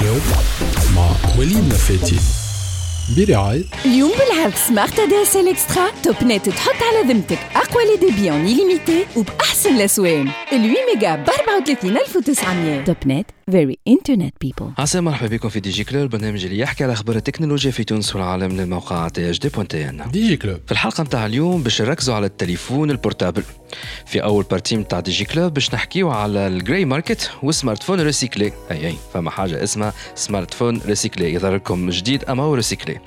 كلوب مع وليد نفاتي برعاية اليوم بالعرض سمارت ادي اس ال اكسترا توب نت تحط على ذمتك. أقوى لي ديبي اون ليميتي وبأحسن الأسوان. ال 8 ميجا ب 34900 توب نت فيري انترنت بيبل عسى مرحبا بكم في دي جي كلوب البرنامج اللي يحكي على أخبار التكنولوجيا في تونس والعالم من الموقع تي اش دي بوان تي ان ديجي كلوب في الحلقة نتاع اليوم باش نركزوا على التليفون البورتابل. في أول بارتي نتاع دي جي كلوب باش نحكيو على الجراي ماركت والسمارت فون ريسيكلي أي أي فما حاجة اسمها سمارت فون ريسيكلي يظهر لكم جديد أما هو ريسيكلي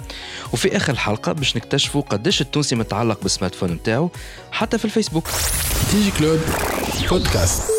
وفي آخر الحلقة باش نكتشفوا قداش التونسي متعلق بالسمارت فون نتاعو حتى في الفيسبوك. ديجي كلوب بودكاست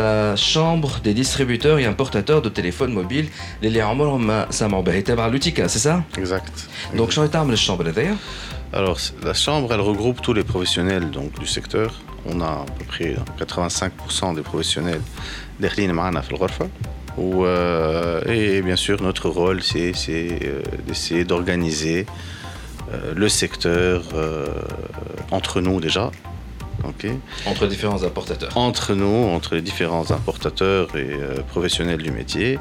la chambre des distributeurs et importateurs de téléphones mobiles اللي عمرهم ما سمعوا بها تابعه لوتيكا سي ça Exact. Donc شنو تعمل الشامبر هذايا Alors, c- la chambre, elle regroupe tous les professionnels donc, du secteur. On a à peu près 85% des professionnels d'Erlin Marana في الغرفة. Ou, euh, et bien sûr, notre rôle, c'est c'est, euh, d'essayer d'organiser euh, le secteur euh, entre nous déjà. entre différents importateurs. Entre nous, entre les différents importateurs et euh, professionnels du métier,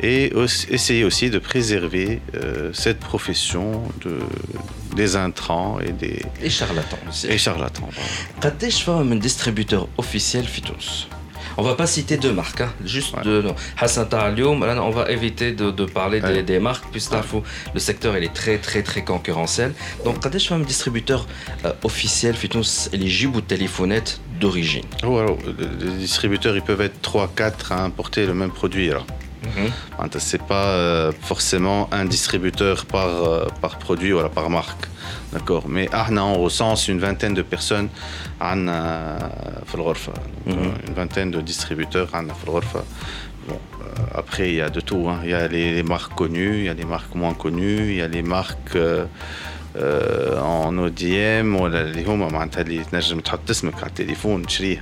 et essayer aussi de préserver euh, cette profession de, des intrants et des... Et charlatans aussi. Et charlatans, pardon. Quand est-ce un distributeur officiel Fitos on va pas citer deux marques, hein. juste ouais. deux. Hassan Talium, on va éviter de, parler des, marques, puisque le secteur est très très très concurrentiel. Donc, quand je un distributeur euh, officiel, Fitous, éligible ou téléphonette d'origine oh, alors, Les distributeurs, ils peuvent être 3, 4 à importer le même produit. Ce c'est pas euh, forcément un distributeur par, euh, par produit ou par marque. D'accord Mais ahna, on recense une vingtaine de personnes عنا في الغرفة. Donc, Mhm. euh, Une vingtaine de distributeurs عنا في الغرفة. Bon, euh, après, il y a de tout. hein. Il y a les, les marques connues, il y a les marques moins connues, il y a les marques euh, euh, en ODM ولا اللي هما معناتها اللي تنجم تحط اسمك على التليفون تشريه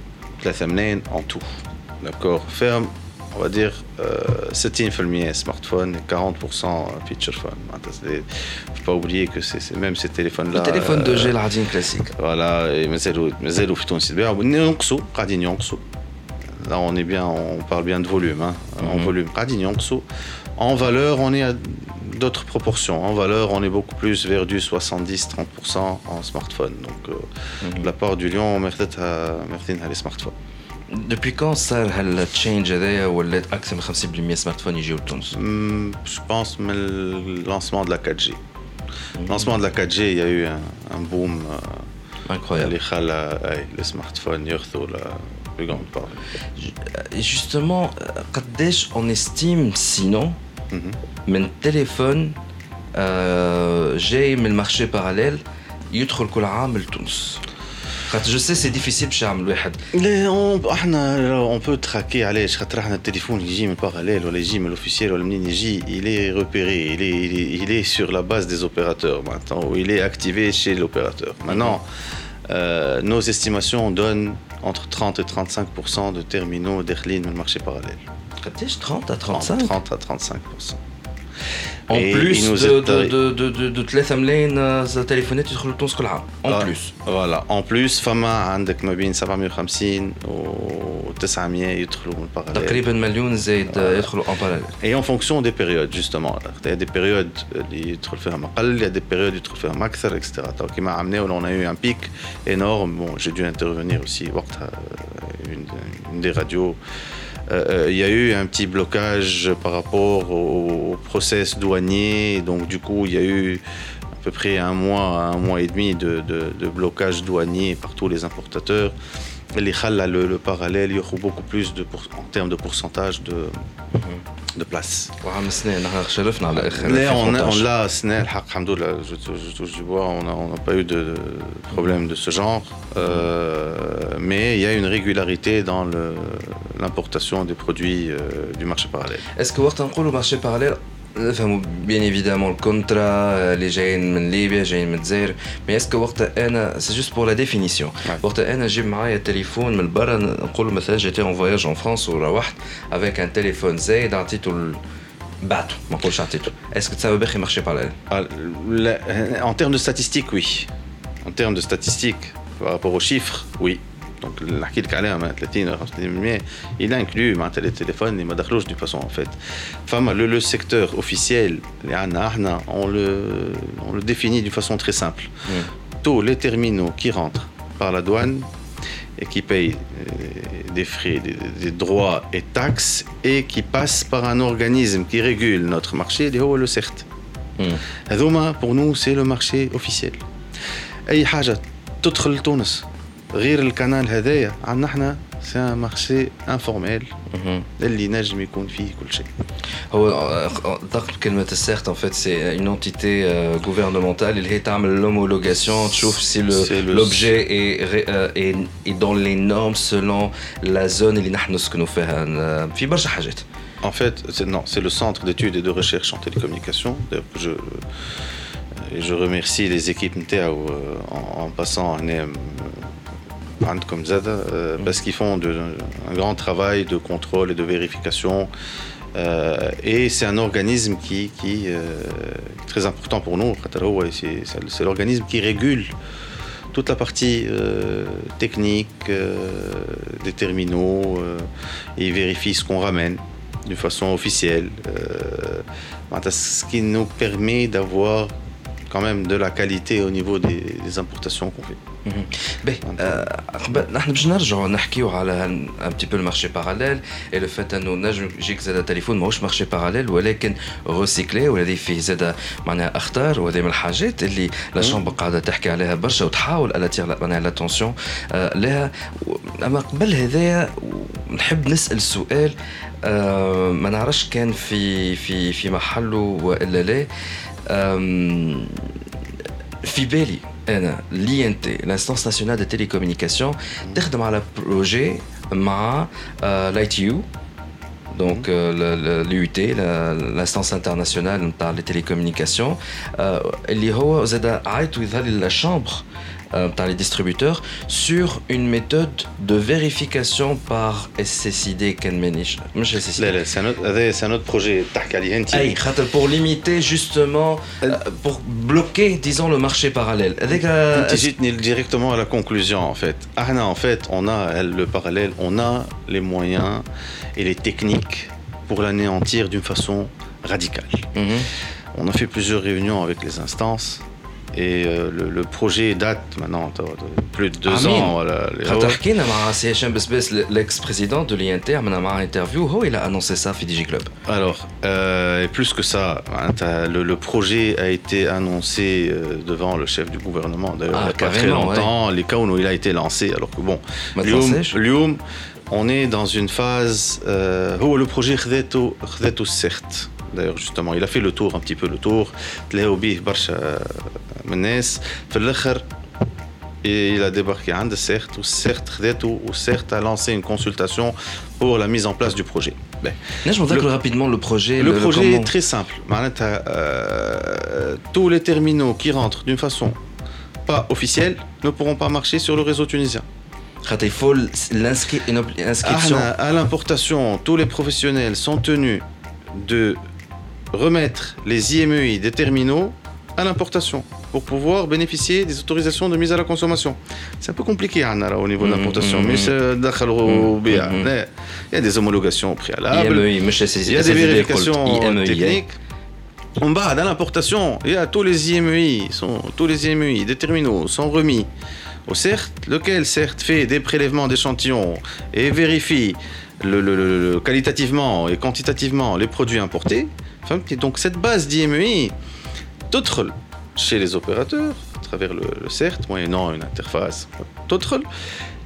3 en tout. D'accord Ferme, on va dire euh, 70% smartphone 40% feature phone. Il faut pas oublier que c'est même ces téléphones-là. Euh, le téléphone de gel classique. Voilà, et Mazel ou Tunis. Là, on est bien, on parle bien de volume. Hein. En volume. Radin en valeur, on est à d'autres proportions. En valeur, on est beaucoup plus vers du 70-30% en smartphone. Donc, euh, mhm. la part du lion, on a les smartphones. Depuis quand ça le change ou l'accès à 50% smartphones ici au Je pense le lancement de la 4G. Le mhm. lancement de la 4G, il y a eu un, un boom euh, incroyable. Les euh, smartphones, la plus grande part. Euh, justement, euh, on estime sinon من تليفون آه، جاي من المارشي باراليل يدخل كل عام لتونس خاطر جو سي سي ديفيسيل باش يعمل واحد Les- on, احنا on peut traquer علاش خاطر احنا التليفون اللي يجي من باراليل ولا يجي من الاوفيسيال ولا منين يجي il est repéré il est, il est, il est sur la base des opérateurs maintenant ou il est activé chez l'opérateur maintenant euh, nos estimations donnent entre 30 et 35 de terminaux d'Erlin من marché parallèle قداش 30 à 30 35 30 à 35 En Et plus il nous de, est de, arri- de, de, de, de 3 ملايين آه، تليفونات يدخلوا لتونس كل عام En Ah, plus Voilà. En plus, فما عندك ما بين 750 و 900 يدخلوا من parallèle. تقريبا مليون زايد آه، يدخلوا en parallèle Et en fonction des périodes, justement. Il y a des périodes اللي يدخل فيهم أقل, il y a des périodes يدخل فيهم أكثر, etc. Donc, كما عملنا, on a eu un pic énorme. Bon, j'ai dû intervenir aussi وقتها une, des radios. il y a eu un petit blocage par rapport au, process douanier. Donc, du coup, il y a eu à peu près un mois, un mois et demi de, de blocage douanier par tous les importateurs. Les le, le parallèle, il y a beaucoup plus de pour, en termes de pourcentage de, de place. Là, on, l'a, je touche du bois, on n'a pas eu de problème de ce genre. Euh, mais il y a une régularité dans l'importation des produits euh, du marché parallèle. Est-ce que vous avez le marché parallèle bien évidemment le contrat les جايين من ليبيا جايين من الجزائر مي اسكو وقتها انا سي جوست بور لا ديفينيسيون وقتها انا جيب معايا تليفون من برا نقول مثلا جيتي اون فواياج اون فرانس وروحت افيك ان تليفون زايد عطيته بعته ما نقولش عطيته اسكو تساوي باخي مارشي باراليل En termes de statistiques, oui. En termes de statistiques, par rapport aux chiffres, oui. Donc, il inclut les téléphones et les du façon en fait. Enfin, le, le secteur officiel, on le, on le définit d'une façon très simple. Mm. Tous les terminaux qui rentrent par la douane et qui payent euh, des frais, des, droits et taxes et qui passent par un organisme qui régule notre marché, le CERT. Mm. Pour nous, c'est le marché officiel. أي حاجة تدخل لتونس غير القناه هذايا عندنا احنا سي ان مارشي انفورميل اللي نجم يكون فيه كل شيء هو ضغط كلمه السيرت ان فيت سي اون انتيتي غوفرنمونتال اللي هي تعمل لومولوغاسيون تشوف سي لوبجي اي اي دون لي نورم سولون لا زون اللي نحن نسكنوا فيها في برشا حاجات En fait, non, c'est le centre d'études et de recherche en télécommunication. D'ailleurs, je, je remercie les équipes NTEA en, en passant un comme euh, parce qu'ils font un grand travail de contrôle et de vérification. Euh, et c'est un organisme qui, euh, est très important pour nous. C'est l'organisme qui régule toute la partie technique des terminaux et vérifie ce qu'on ramène d'une façon officielle. ce qui nous permet d'avoir quand même de la qualité au niveau des, des importations qu'on fait. نحن باش نرجعوا نحكيو على ان بتي بو المارشي باراليل اي لو فات انه نجم يجيك زاد تليفون ماهوش مارشي باراليل ولكن روسيكلي والذي فيه زاد معناها اخطار وهذه من الحاجات اللي لا شامبر قاعدة تحكي عليها برشا وتحاول الاتير معناها لاتونسيون لها اما قبل هذايا نحب نسال سؤال ما نعرفش كان في في في محله والا لا في بالي انا لي ان تي لانستونس ناسيونال دي تيليكومونيكاسيون تخدم على بروجي مع لاي تي يو donc l'UT, l'instance internationale dans les télécommunications, اللي هو زاد عيطوا يظهر لي euh, par les distributeurs sur une méthode de vérification par SSID euh, C'est un autre projet. Pour limiter justement, euh, euh, pour bloquer, disons, le marché parallèle. Directement à la conclusion en fait. Ah en fait, on a le parallèle, on a les moyens et les techniques pour l'anéantir d'une façon radicale. Mhm. On a fait plusieurs réunions avec les instances et euh, le, projet date maintenant plus de deux Amin. ans. Voilà, l'ex-président de l'INTER, a interview, oh, il a annoncé ça à Club. Alors, euh, plus que ça, hein, le, projet a été annoncé euh, devant le chef du gouvernement, d'ailleurs, ah, il n'y a pas très longtemps, les cas où il a été lancé. Alors que bon, Lyoum, on est dans une phase euh, où le projet Khdeto, certes. D'ailleurs, justement, il a fait le tour, un petit peu le tour. Tléobi, Barcha. من الناس في الاخر il a débarqué عند السيرت والسيرت خذاته والسيرت a lancé une consultation pour la mise en place du projet. Ben, je voudrais rapidement le projet. Le, le projet le est très simple. Euh, tous les terminaux qui rentrent d'une façon pas officielle ne pourront pas marcher sur le réseau tunisien. Il faut l'inscription. À l'importation, tous les professionnels sont tenus de remettre les IMEI des terminaux à l'importation pour pouvoir bénéficier des autorisations de mise à la consommation. C'est un peu compliqué hein, au niveau de l'importation, mais il y a des homologations préalables, il y a des vérifications techniques. En bas, dans l'importation, il y a tous les IMEI, sont, tous les IMEI des terminaux sont remis au CERT, lequel certes fait des prélèvements d'échantillons et vérifie le, qualitativement et quantitativement les produits importés. donc cette base d'IMEI, d'autres chez les opérateurs, à travers le, CERT, moyennant une interface, d'autres,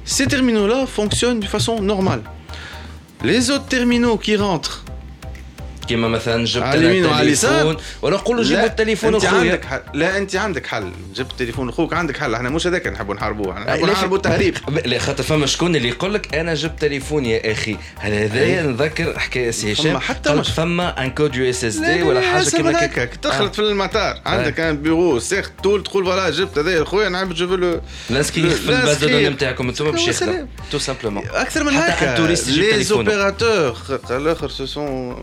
ces terminaux-là fonctionnent de façon normale. Les autres terminaux qui rentrent كيما مثلا جبت أنا التليفون ولا نقول له جيب التليفون انت عندك حل لا انت عندك حل جبت تليفون أخوك عندك حل إحنا مش هذاك نحبوا نحاربوه إحنا نحبوا نحاربوا التهريب لا خاطر فما شكون اللي يقول لك أنا جبت تليفون يا أخي هل هذايا نذكر حكايه سي هشام حتى مش فما ان كود يو اس اس دي ولا حاجة كيما هكاك دخلت في المطار عندك ان بيرو سيخ طول تقول فوالا جبت هذايا خويا نحب جو لو لانسكري في الباز دو نتاعكم أنتم باش يخدم تو سامبلومون أكثر من هكا لي زوبيراتور الآخر سو سون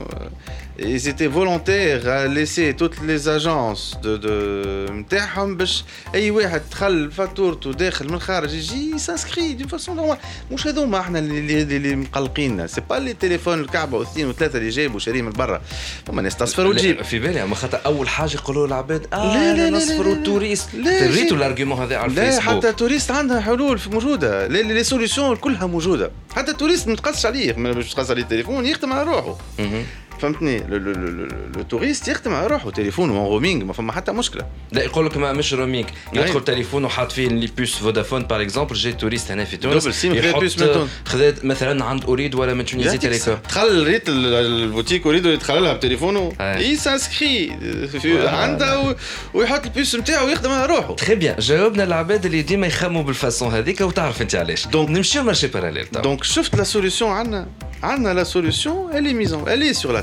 ils étaient volontaires à laisser toutes les agences de de نتاعهم باش اي واحد دخل فاتورته داخل من الخارج يجي سانسكري دو فاسون نورمال مش هذوما إحنا اللي اللي مقلقين سي با لي تليفون الكعبه واثنين وثلاثه اللي جابوا شاريه من برا هما ناس تصفر وتجيب في بالي اما خاطر اول حاجة يقولوا العباد آه لا لا نصفروا التوريست ريتوا الارجيومون هذا على الفيسبوك لا حتى التوريست عندها حلول موجوده لي سوليسيون كلها موجوده حتى التوريست ما تقصش عليه باش تقص عليه التليفون يخدم على روحه فهمتني؟ لو توريست يخدم على روحه تليفونه اون رومينغ ما فما حتى مشكلة. لا يقول لك ما مش رومينغ يدخل تليفون وحاط فيه لي بوس فودافون باغ اكزومبل جاي توريست هنا في تونس. دوبل سيم خذا بوس من تونس. خذا مثلا عند أريد ولا من تونيزي تيليكوم دخل ريت البوتيك اريد يدخل لها بتليفونه يسانسكري عندها ويحط البوس نتاعو ويخدم على روحه. تخي بيان جاوبنا العباد اللي ديما يخموا بالفاسون هذيك وتعرف أنت علاش. دونك نمشيو مارشي باراليل دونك شفت لا سوليسيون عندنا عندنا لا سوليسيون en elle est sur la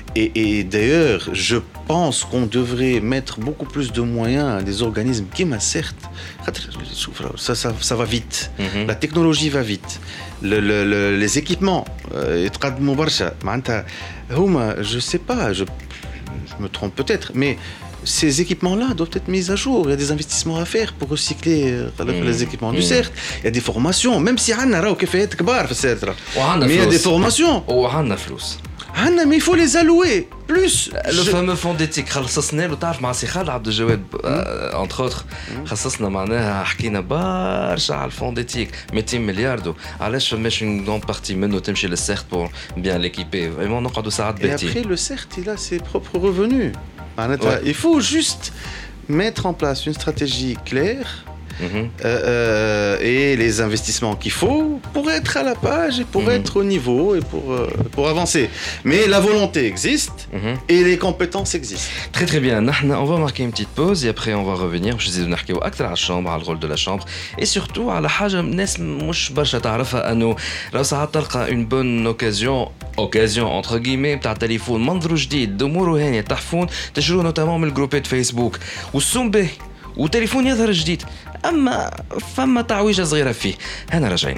Et, d'ailleurs, je pense qu'on devrait mettre beaucoup plus de moyens à des organismes qui m'assertent. Ça, ça, va vite. La technologie va vite. Le, le, le, les équipements, euh, je ne sais pas, je, me trompe peut-être, mais ces équipements-là doivent être mis à jour. Il y a des investissements à faire pour recycler euh, les équipements du CERT. Il y a des formations, même si on a des formations. وعندنا فلوس. عندنا mais il faut les allouer plus. لو فامو فون ديتيك خلصنا له تعرف مع سي خالد عبد الجواد انتر اوتر خصصنا معناها حكينا برشا على الفون ديتيك 200 مليار دو علاش فماش اون غون بارتي منه تمشي للسيرت بور بيان ليكيبي فريمون نقعدوا ساعات باتين. Et après le CERT il a ses propres revenus. Ouais. Il faut juste mettre en place une stratégie claire mm -hmm. euh, et les investissements qu'il faut pour être à la page et pour mm -hmm. être au niveau et pour, euh, pour avancer. Mais la volonté existe mm -hmm. et les compétences existent. Très très bien. On va marquer une petite pause et après on va revenir. Je disais نحكيو أكثر على الشامبر على الرول de la chambre et surtout على حاجة الناس مش برشا تعرفها أنه لو ساعات تلقى une bonne occasion اوكازيون انتر جيمي نتاع تليفون منظره جديد اموره هانيه تحفون تشروه نوتامون من الجروبات فيسبوك والسوم باهي وتليفون يظهر جديد أما فما تعويجة صغيرة فيه هنا راجعين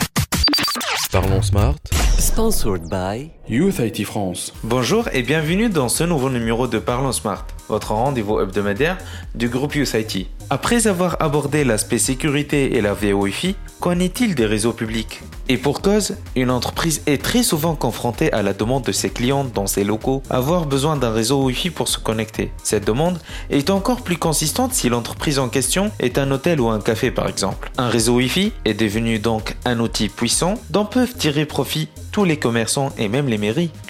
Parlons Smart. Sponsored by Youth IT France. Bonjour et bienvenue dans ce nouveau numéro de Parlons Smart, votre rendez-vous hebdomadaire du groupe Youth IT. Après avoir abordé l'aspect sécurité et la VOIFI, qu'en est-il des réseaux publics? Et pour cause, une entreprise est très souvent confrontée à la demande de ses clients dans ses locaux avoir besoin d'un réseau Wi-Fi pour se connecter. Cette demande est encore plus consistante si l'entreprise en question est un hôtel ou un café par exemple. Un réseau Wi-Fi est devenu donc un outil puissant dont peuvent tirer profit tous les commerçants et même les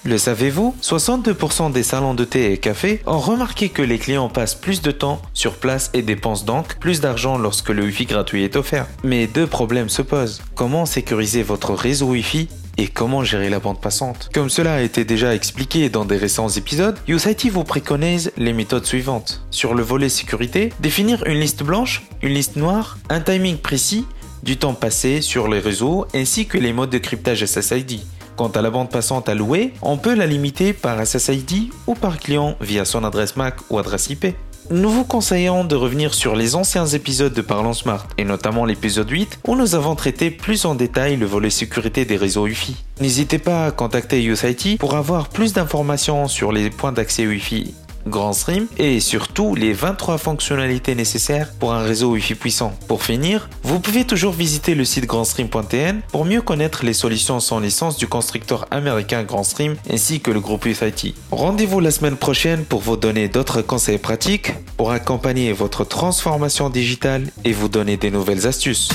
Le savez-vous? 62% des salons de thé et café ont remarqué que les clients passent plus de temps sur place et dépensent donc plus d'argent lorsque le Wi-Fi gratuit est offert. Mais deux problèmes se posent. Comment sécuriser votre réseau Wi-Fi et comment gérer la bande passante? Comme cela a été déjà expliqué dans des récents épisodes, USIT vous préconise les méthodes suivantes. Sur le volet sécurité, définir une liste blanche, une liste noire, un timing précis, du temps passé sur les réseaux ainsi que les modes de cryptage SSID. Quant à la bande passante à louer, on peut la limiter par SSID ou par client via son adresse MAC ou adresse IP. Nous vous conseillons de revenir sur les anciens épisodes de Parlons Smart, et notamment l'épisode 8, où nous avons traité plus en détail le volet sécurité des réseaux Wi-Fi. N'hésitez pas à contacter USIT pour avoir plus d'informations sur les points d'accès Wi-Fi Grand Stream et surtout les 23 fonctionnalités nécessaires pour un réseau Wi-Fi puissant. Pour finir, vous pouvez toujours visiter le site grandstream.tn pour mieux connaître les solutions sans licence du constructeur américain Grandstream ainsi que le groupe USIT. Rendez-vous la semaine prochaine pour vous donner d'autres conseils pratiques pour accompagner votre transformation digitale et vous donner des nouvelles astuces.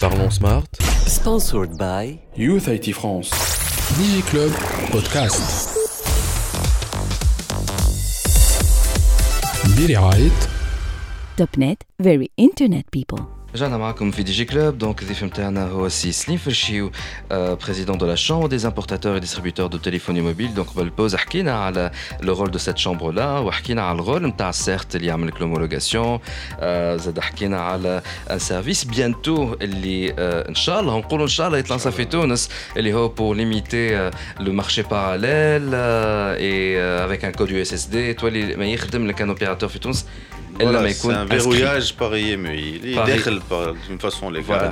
Parlons Smart. Sponsored by Youth IT France. DigiClub Podcast. Topnet, very internet people. رجعنا معكم في دي جي كلوب دونك الضيف نتاعنا هو سي سليم فرشيو بريزيدون دو لا شامبر دي امبورتاتور اي ديستريبيوتور دو تيليفوني موبيل دونك قبل البوز حكينا على لو رول دو سيت شامبر لا وحكينا على الرول نتاع السيرت اللي يعمل لك لومولوغاسيون زاد حكينا على ان سيرفيس بيانتو اللي ان شاء الله نقولوا ان شاء الله يتلانسا في تونس اللي هو بور ليميتي لو مارشي باراليل اي افيك ان كود يو اس اس دي تولي ما يخدم لك ان اوبيراتور في تونس voilà, c'est un verrouillage par IMEI. Il est d'une façon légale. Voilà.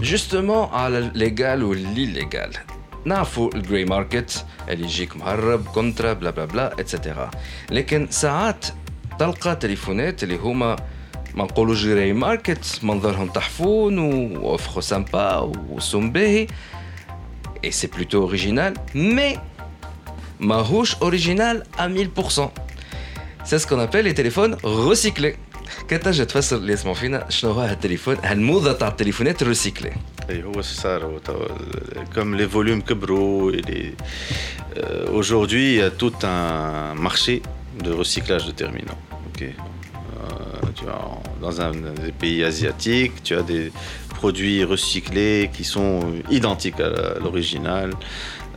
Justement, à légal ou l'illégal. نعرفوا الجراي ماركت اللي يجيك مهرب كونترا بلا بلا بلا اتسيتيرا لكن ساعات تلقى تليفونات اللي هما ما نقولوش جراي ماركت منظرهم تحفون واوفخو سامبا وسم باهي اي سي بلوتو اوريجينال مي ماهوش اوريجينال ا 1000% C'est ce qu'on appelle les téléphones recyclés. كنت تجي تفسر اللي يسمعوا فينا شنو هو هالتليفون هالموضه تاع التليفونات الريسيكلي اي هو صار comme les volumes كبروا aujourd'hui il y a tout un marché de recyclage de terminaux ok euh, tu vois, dans un des pays asiatiques tu as des produits recyclés qui sont identiques à l'original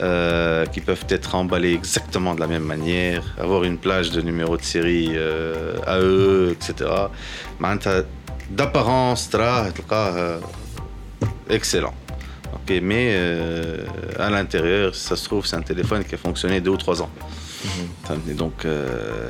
euh, qui peuvent être emballés exactement de la même manière, avoir une plage de numéro de série euh, AE, etc. D'apparence, euh, excellent. mais euh, à l'intérieur, ça se trouve, c'est un téléphone qui a fonctionné deux ou trois ans. فهمتني دونك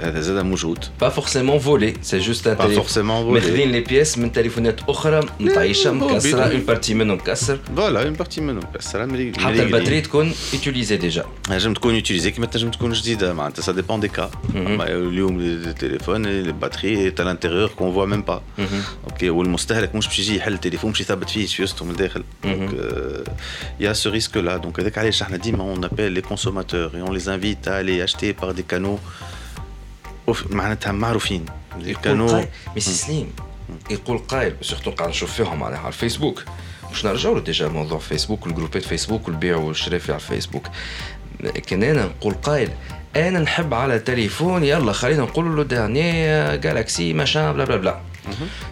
هذا زاد موجود با فورسيمون فولي سي جوست با فورسيمون فولي ماخذين لي بياس من تليفونات اخرى مطيشه مكسره اون بارتي منهم مكسر فوالا اون بارتي منهم مكسره حتى الباتري تكون يوتيليزي ديجا نجم تكون يوتيليزي كيما تنجم تكون جديده معناتها سا ديبون دي كا اليوم التليفون الباتري تاع الانتيريور كون فوا ميم با اوكي والمستهلك مش باش يجي يحل التليفون باش يثبت فيه في وسطه من الداخل دونك يا سو ريسك لا دونك هذاك علاش احنا ديما اون ابيل لي كونسوماتور اي اون لي انفيت à aller Acheter par des canaux معناتها معروفين. دي كانوا مي سليم يقول قايل سورتو قاعد نشوف فيهم على الفيسبوك باش نرجعوا ديجا موضوع فيسبوك والجروبات فيسبوك والبيع والشراء على الفيسبوك كان أنا نقول قايل أنا نحب على تليفون يلا خلينا نقول له داني جالاكسي ماشان بلا بلا بلا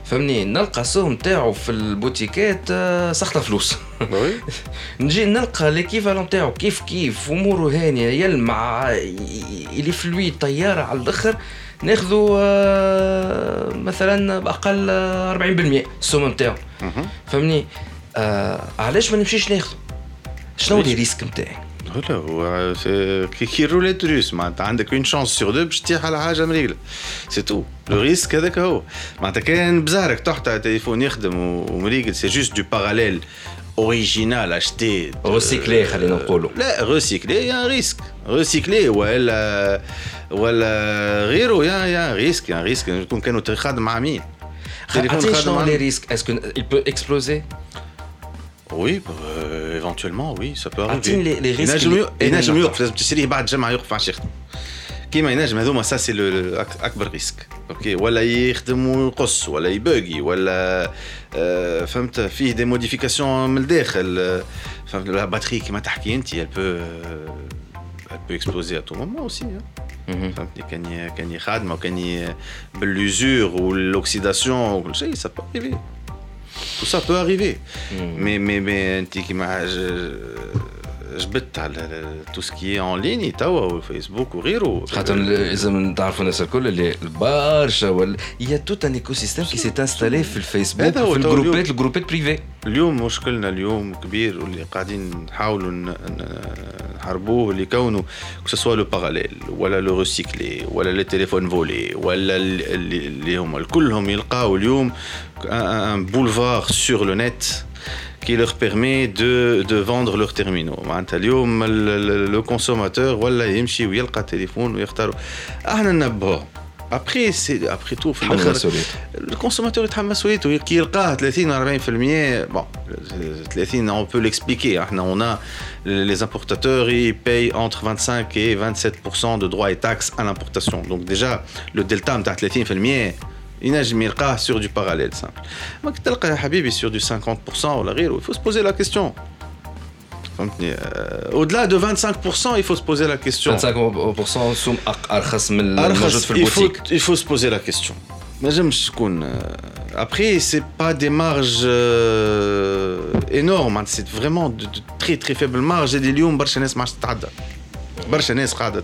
فهمني؟ نلقى السوق نتاعو في البوتيكات سخطه فلوس. نجي نلقى ليكيفالون نتاعو كيف كيف أموره هانية يلمع اللي فلويد طيارة على الأخر ناخذوا مثلا بأقل 40% السوم نتاعو. فهمني؟ علاش ما نمشيش ناخذه شنو لي ريسك نتاعي؟ لا هو كي روليت روس معناتها عندك اون شانس سور دو باش تطيح على حاجه مريقله سي تو لو ريسك هذاك هو معناتها كان بزارك تحت على تليفون يخدم ومريقل سي جوست دو باراليل اوريجينال اشتي ريسيكلي خلينا نقولوا لا ريسيكلي يا ريسك ريسيكلي ولا ولا غيره يا يا ريسك يا ريسك يكون كانوا خادم مع مين تليفون خادم مع لي ريسك اسكو il peut exploser Oui, euh, éventuellement, oui, ça peut arriver. عارفين لي لي ريسك ينجم ينجم يوقف لازم تشريه بعد جمعه يوقف عشان يخدم كيما ينجم هذوما سا سي اكبر ريسك اوكي ولا يخدم ويقص ولا يبوغي ولا آه، فهمت فيه دي موديفيكاسيون من الداخل فهمت لا باتري كيما تحكي انت elle peut elle peut exploser à tout moment aussi فهمتني كان كان خادمه وكان باللوزور والاكسيداسيون وكل شيء ça peut arriver tout ça peut arriver. Mmh. Mais, mais, mais, euh, جبت على تو سكي اون ليني توا وفيسبوك وغيره. خاطر لازم تعرفوا الناس الكل اللي برشا ولا يا توت ان ايكو سيستيم كي سيت انستالي في الفيسبوك في الجروبات الجروبات بريفي اليوم مشكلنا اليوم كبير واللي قاعدين نحاولوا نحاربوه اللي كونه سوا لو باراليل ولا لو ريسيكلي ولا لي تليفون فولي ولا اللي هما كلهم يلقاو اليوم ان بولفار سور لو نت qui leur permet de, de vendre leurs terminaux. اليوم le consommateur ولا يمشي ويلقى تليفون ويختار احنا ننبهوا ابخي سي ابخي تو في الاخر الكونسوماتور يتحمل مسؤوليته كي يلقاه 30 40% bon 30 on peut l'expliquer احنا on a les importateurs ils payent entre 25 et 27% de droits et taxes à l'importation donc déjà le delta نتاع 30% ينجم يلقاه سور دو باراليل سامبل ما تلقى يا حبيبي سور دو 50% ولا غيره il faut se poser la question فهمتني au-delà de 25% il faut se poser la question 25% سوم ارخص من الموجود في البوتيك il faut se poser la question ما نجمش تكون après c'est pas des marges euh, énormes c'est vraiment de, de très très faibles marges اللي اليوم برشا ناس ما عادش تتعدى برشا ناس قاعده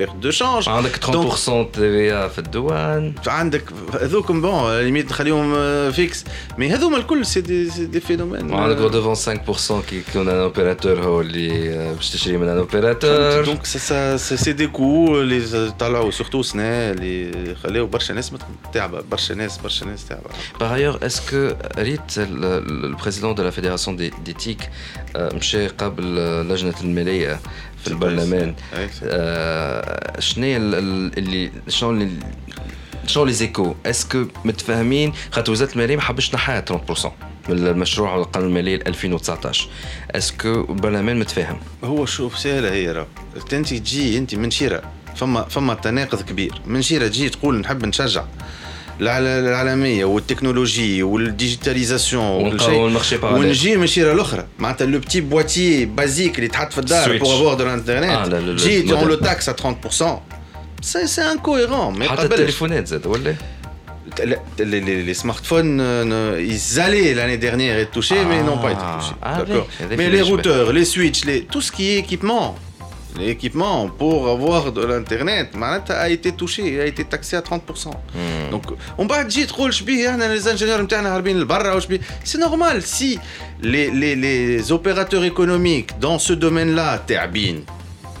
pertes de change عندك 30% TVA في الدوان عندك هذوكم بون ليميت تخليهم فيكس مي هذوما الكل سي دي دي فينومين عندك redevance 5% كي يكون ان اوبيراتور هو اللي باش تشري من ان اوبيراتور دونك سي دي كو اللي طلعوا سورتو سنه اللي خلاو برشا ناس تعبه برشا ناس برشا ناس تعبه Par ailleurs, est-ce que ريت le président de la fédération d'éthique مشى قبل لجنة المالية في البرلمان. شنو اللي شنو اللي شنو لي زيكو؟ اسكو متفاهمين؟ خاطر وزارة المالية ما حبش تنحيها 30% من المشروع القانون المالي 2019 اسكو البرلمان متفاهم؟ هو شوف سهلة هي راه. أنت تجي أنت من شيره فما فما تناقض كبير. من شيره تجي تقول نحب نشجع. العالميه والتكنولوجي والديجيتاليزاسيون وكل شيء ونجي من الشيره الاخرى معناتها لو بتي بواتيي بازيك اللي تحط في الدار بور افوار دو الانترنت جيت اون لو تاكس ا 30% سي سي انكويرون حتى التليفونات زاد ولا les, les, les, smartphones, euh, ils allaient l'année dernière être touchés, ah, mais n'ont pas été touchés. Ah, D'accord. Mais les routeurs, les switches, les, tout ce qui est équipement, l'équipement pour avoir de l'internet a été touché a été taxé à 30% hmm. donc on va dire trop les ingénieurs c'est normal si les, les, les opérateurs économiques dans ce domaine là terminent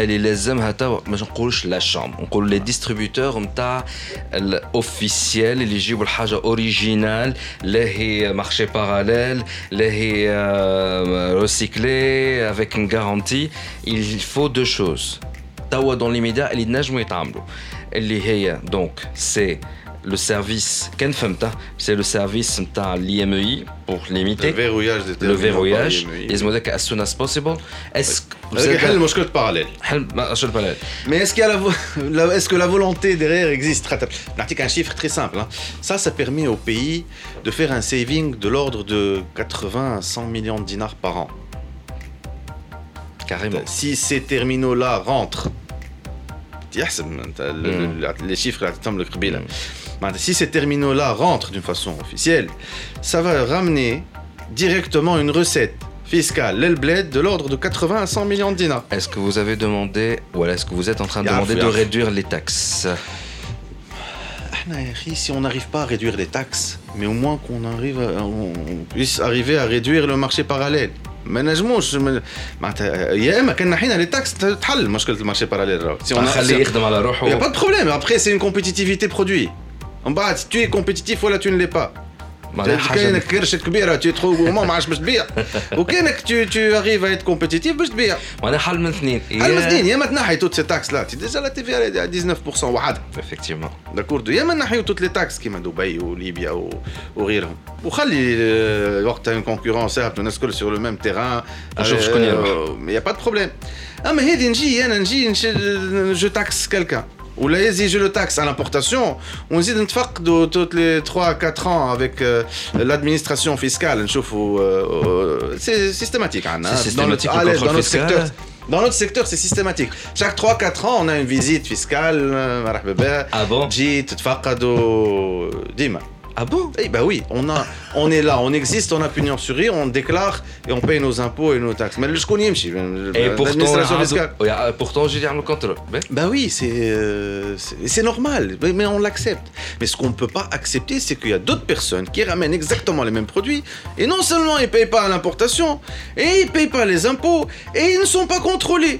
elle est لازمها توا ما نقولش لا شامبر نقول لي ديستريبيوتور نتاع الاوفيسيال اللي يجيبوا الحاجه اوريجينال لا هي مارشي باراليل لا هي ريسيكلي افيك ان غارونتي il faut deux choses توا دون ليميديا اللي نجموا يتعاملوا اللي هي دونك سي le service كان فهمته c'est le service نتاع l'IMEI pour limiter le verrouillage des le verrouillage يلزموا ذاك as soon as possible est-ce que حل مشكلة باراليل حل مشكلة باراليل mais est-ce qu'il y a la est-ce que la volonté derrière existe نعطيك un chiffre très simple hein. ça ça permet au pays de faire un saving de l'ordre de 80 à 100 millions de dinars par an carrément si ces terminaux là rentrent les chiffres si ces terminaux-là rentrent d'une façon officielle, ça va ramener directement une recette fiscal l'Elbled de l'ordre de 80 à 100 millions de dinars. Est-ce que vous avez demandé, ou est-ce que vous êtes en train de Yarf, demander de yarf. réduire les taxes Ah, Si on n'arrive pas à réduire les taxes, mais au moins qu'on arrive, à- on puisse arriver à réduire le marché parallèle. ما نجموش من- معناتها يا اما كان نحينا لي تاكس تحل مشكله المارشي باراليل راهو. Si on a- خليه يخدم على Il n'y a روحه pas de problème. Après, c'est une compétitivité produit. En bas, tu es compétitif ou là, tu ne l'es pas. معناها حاجة كانك كرشة كبيرة tu es trop gourmand ما عادش باش تبيع وكانك tu tu arrives à être compétitif باش تبيع معناها حل من اثنين على مسكين يا ما تنحي توت سي تاكس لا تي ديجا لا تي في 19% وحدها effectivement داكوردو يا ما نحيو توت لي تاكس كيما دبي وليبيا و- وغيرهم وخلي آه، وقتها اون كونكورونس هابطوا الناس الكل سور لو ميم تيران نشوف شكون يربح. يا با دو بروبليم اما هذه نجي انا نجي جو تاكس كالكان ou là exiger le taxe à l'importation, on dit de toutes les 3-4 ans avec euh, l'administration fiscale, euh, c'est systématique, hein, hein. systématique dans, notre, allez, dans notre fiscal. secteur. Dans notre secteur, c'est systématique. Chaque 3-4 ans, on a une visite fiscale. Euh, ah bon? J'ai Dima. Ah bon? Eh bah oui, on, a, on est là, on existe, on a pignon sur rire, on déclare et on paye nos impôts et nos taxes. Mais je connais Et pourtant, fiscale. Ah, pourtant, j'ai dit le contrôle. Ben, oui, c'est euh, normal, mais mais on l'accepte. Mais ce qu'on ne peut pas accepter, c'est qu'il y a d'autres personnes qui ramènent exactement les mêmes produits, et non seulement ils ne payent pas à l'importation, et ils ne payent pas les impôts, et ils ne sont pas contrôlés.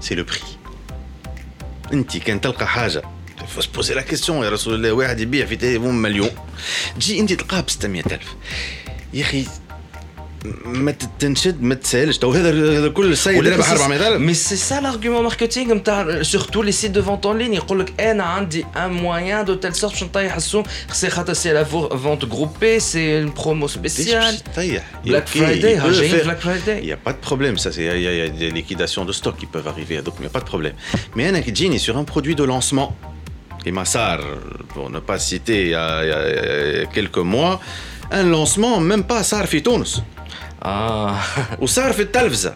c'est le prix. انت كان تلقى حاجه faut se poser la question يا رسول الله واحد يبيع في تليفون مليون تجي انت تلقاه ب 600000 يا اخي ما تنشد ما تسالش تو هذا هذا كل السيد رابح 400000 مي سي سا لارغيومون ماركتينغ نتاع سورتو لي سيت دو فونت اون لين يقول لك انا عندي ان موان دو تيل سورت باش نطيح السوم خاطر خاطر سي لا فونت جروبي سي برومو سبيسيال طيح بلاك فرايداي ها جايين بلاك Il فرايداي n'y a pas de problème, ça, c'est- il y, a- il y a des liquidations de stock qui peuvent arriver, donc il n'y a pas de problème. Mais un Gini sur un produit de lancement, et Massar, pour ne pas citer il y a, il y a- il y a quelques mois, un lancement, même pas Sar في تونس آه. وصار في التلفزة.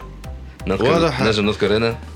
نذكر واضح. نجم نذكر أنا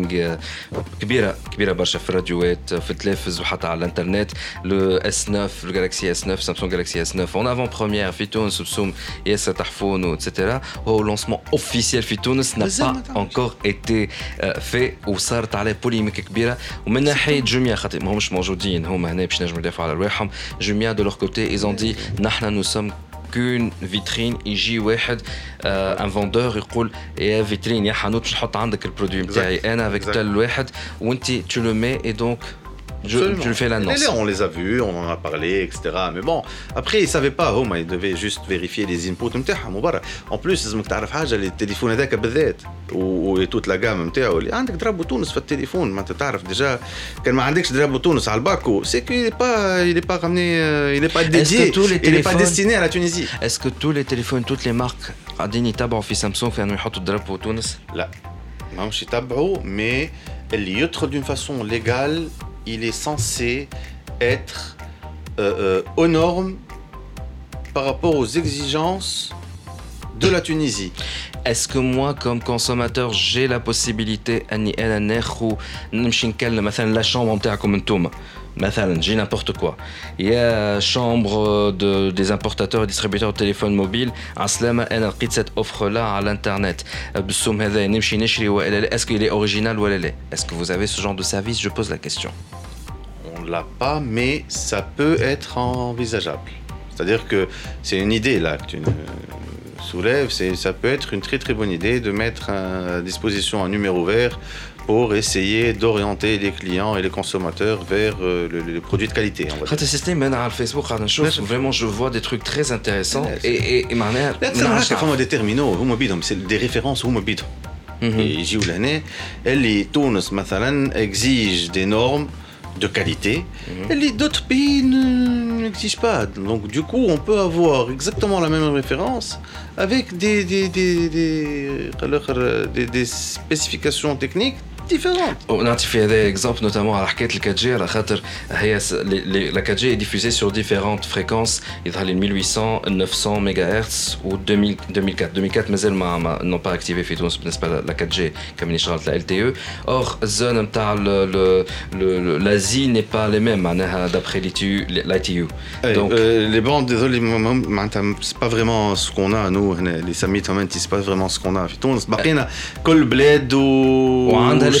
euh, marketing euh, كبيره كبيره برشا في الراديوات في التلفز وحتى على الانترنت لو اس 9 le Galaxy S9 Samsung Galaxy S9 en avant première في تونس بسوم ياسر تحفون واتسيتيرا هو lancement officiel في تونس n'a مازال pas ما تعرفش. encore été euh, fait وصارت عليه بوليميك كبيره ومن ناحيه جوميا خاطر ما همش موجودين هما هنا باش نجموا يدافعوا على رواحهم جوميا de leur côté ils ont dit نحن nous sommes كون فيترين يجي واحد ان فوندور يقول يا فيترين يا حانوت باش نحط عندك البرودوي نتاعي انا افيك Exact. تال واحد وانت tu le mets et donc je, Absolument. je le fais Les- l'annonce les- on les a vus, on en a parlé, etc. Mais bon, après, ils savaient pas, هما ils devaient juste vérifier les inputs نتاعهم وبرا. En plus, لازمك تعرف حاجة اللي التليفون هذاك بالذات و توت لا جام نتاعو اللي عندك درابو تونس في التليفون ما انت تعرف ديجا كان ما عندكش درابو تونس على الباكو سي كو il est pas il est pas ramené euh, il est pas dédié tous les il est pas téléphones- destiné à la Tunisie. est-ce que tous les téléphones toutes les marques قاعدين يتابعوا في سامسونج في انه يحطوا الدراب تونس لا ماهمش يتبعوا mais اللي يدخل d'une façon légale il est censé être euh, euh, aux normes par rapport aux exigences de la Tunisie. Est-ce que moi, comme consommateur, j'ai la possibilité, de la chambre, bah, j'ai n'importe quoi. Il y a chambre euh, de, des importateurs et distributeurs de téléphones mobiles. cette offre-là à l'internet. Est-ce qu'il est original ou est? Est-ce que vous avez ce genre de service? Je pose la question. On l'a pas, mais ça peut être envisageable. C'est-à-dire que c'est une idée là que tu soulèves. Ça peut être une très très bonne idée de mettre à disposition un numéro vert pour essayer d'orienter les clients et les consommateurs vers euh, le, le- les produits de qualité. on va dire. خاطر السيستم انا على الفيسبوك قاعد نشوف vraiment je vois des trucs très intéressants Ouais, et et et معناها لا تصير هناك فما دي تيرمينو هما بيدهم سي دي ريفيرونس هما بيدهم يجيو لهنا اللي تونس مثلا exige des normes de qualité اللي d'autres pays ne- n'exigent pas donc du coup on peut avoir exactement la même référence avec des des des des, des, des spécifications techniques différentes ونعطي في هذا اكزامبل نوتامون على حكايه الكات جي على خاطر هي لا 4 جي ديفوزي سور ديفيرونت فريكونس يظهر لي 1800 900 ميجا هرتز و 2000 2004 2004 مازال ما ما نون با اكتيفي في تونس بالنسبه ل 4 جي كم شغلت ال تي او اور الزون نتاع لازي ني با لي ميم معناها دابخي لاي تي يو Eh, Donc- euh, les bandes, désolé, مهم- معناتها c'est pas vraiment ce qu'on a nous هنا les سميت هم انت c'est pas vraiment ce qu'on a في تونس بقينا كل بلاد و وعندها لي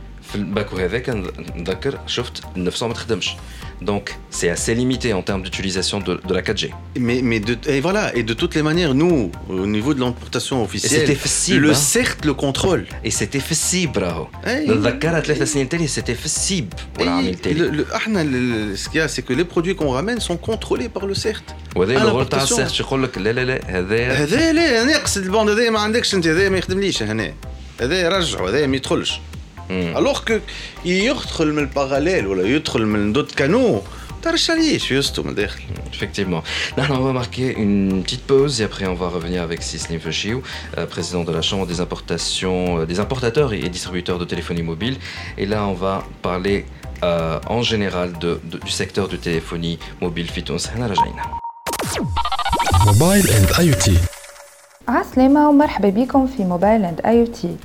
في الباكو هذاك نذكر شفت ال 900 ما تخدمش دونك سي assez limité en termes d'utilisation de, de la 4G. mais mais de et voilà et de toutes les manières nous au niveau de l'importation officielle c'était facile, le hein. CERT le contrôle Et c'était في السيب راهو أي. نتذكرها ثلاث سنين تالي سيتي في السيب ولا عامل Et le, تالي le, احنا le- ce qu'il y a c'est que les produits qu'on ramène sont contrôlés par le CERT وهذا à الرول تاع l'importation. السيرش يقول لك لا لا لا هذا هذا لا ناقص البوند هذا ما عندكش انت هذا ما يخدمليش هنا هذا رجعوا هذا ما يدخلش مم. الوغ كو يدخل من الباراليل ولا يدخل من دوت كانو تعرفش عليش يسطو من الداخل Effectivement. Là, on va marquer une petite pause et après on va revenir avec Sislim Feshiou, euh, président de la Chambre des importations, euh, des importateurs et distributeurs de téléphonie mobile. Et là, on va parler euh, en général de- de- du secteur de téléphonie mobile Fitons. Hana Rajaina. موبايل اند اي تي عسلامة ومرحبا بكم في موبايل اند اي تي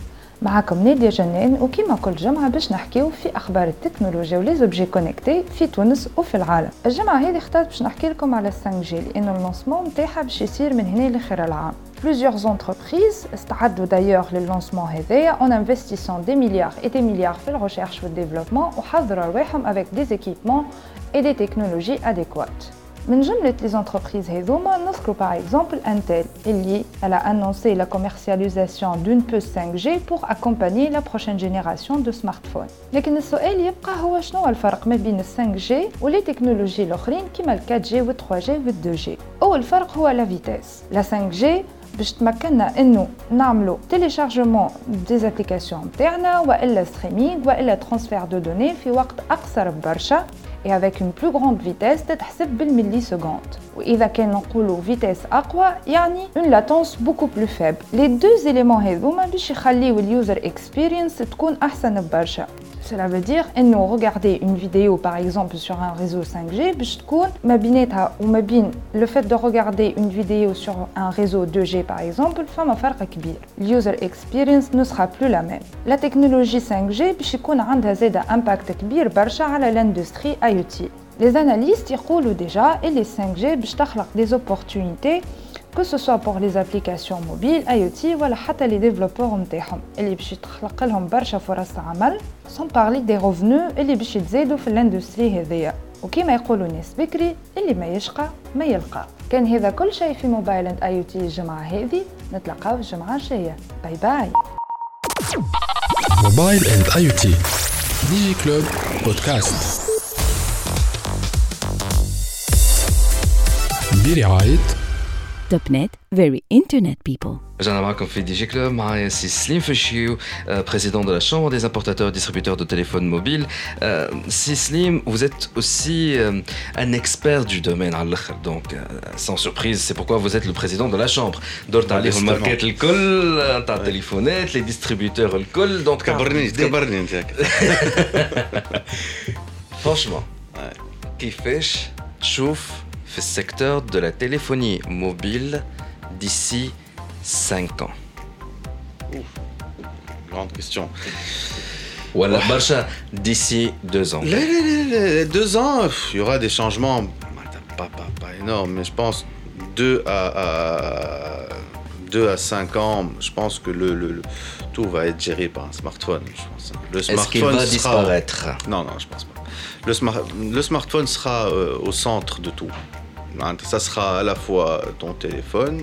معكم نادية جنان وكيما كل جمعة باش نحكيو في أخبار التكنولوجيا وليزوبجي كونكتي في تونس وفي العالم. الجمعة هذه اخترت باش نحكي لكم على 5 جي لأنه اللونسمون نتاعها باش يصير من هنا لآخر العام. Plusieurs entreprises استعدوا d'ailleurs لللونسمون هذايا en investissant des milliards et des milliards في الريشيرش والديفلوبمون وحضروا رواحهم avec des équipements et des technologies adéquates. من جملة les entreprises هذوما نذكروا par exemple Intel اللي elle a annoncé la commercialisation d'une puce 5G pour accompagner la prochaine génération de smartphones. لكن السؤال يبقى هو شنو هو الفرق ما بين ال 5G ولي تكنولوجي الأخرين كما ال 4G وال 3G وال 2G. أول فرق هو la vitesse. La 5G باش تمكننا انه نعملوا تيليشارجمون دي زابليكاسيون نتاعنا والا ستريمينغ والا ترانسفير دو دوني في وقت اقصر برشا et avec une plus grande vitesse تتحسب بالملي سكوند واذا كان نقولوا فيتيس اقوى يعني une latence beaucoup plus faible les deux éléments هذوما باش يخليو اليوزر اكسبيرينس تكون احسن برشا Cela veut dire nous regarder une vidéo par exemple sur un réseau 5G, le fait de regarder une vidéo sur un réseau 2G par exemple, l'user experience ne sera plus la même. La technologie 5G a un impact important sur l'industrie IoT. Les analystes roulent déjà et les 5G des opportunités que ce soit pour les applications mobiles IoT ولا حتى les développeurs نتاعهم اللي باش تخلق لهم برشا فرص عمل sans parler des revenus اللي باش يتزادوا في الاندستري هذيا وكما يقولوا ناس بكري اللي ما يشقى ما يلقى كان هذا كل شيء في موبايل اند اي تي الجمعه هذه نتلاقاو الجمعه الجايه باي باي موبايل اند اي تي دي جي كلوب بودكاست برعاية .NET, very internet people. J'en ai Fidji Club, c'est Slim Fishiu, euh, président de la Chambre des importateurs et distributeurs de téléphones mobiles. Euh, Slim, vous êtes aussi euh, un expert du domaine, donc euh, sans surprise, c'est pourquoi vous êtes le président de la Chambre. Dorta le market le col, ta téléphonette, les distributeurs le col, donc... Cabernet, cabernet, Franchement, qui fait, chauffe, secteur de la téléphonie mobile d'ici 5 ans grande question Ou à la Barça d'ici 2 ans les, les- les- les deux ans il y aura des changements pas, pas, pas énormes mais je pense 2 à, 2 à 5 ans je pense que le, le- le- tout va être géré par un smartphone je pense. le Est-ce qu'il smartphone va sera- disparaître? Non, non, je pense pas. Le, smart- le smartphone sera euh, au centre de tout. Hein, Ça sera à la fois ton téléphone,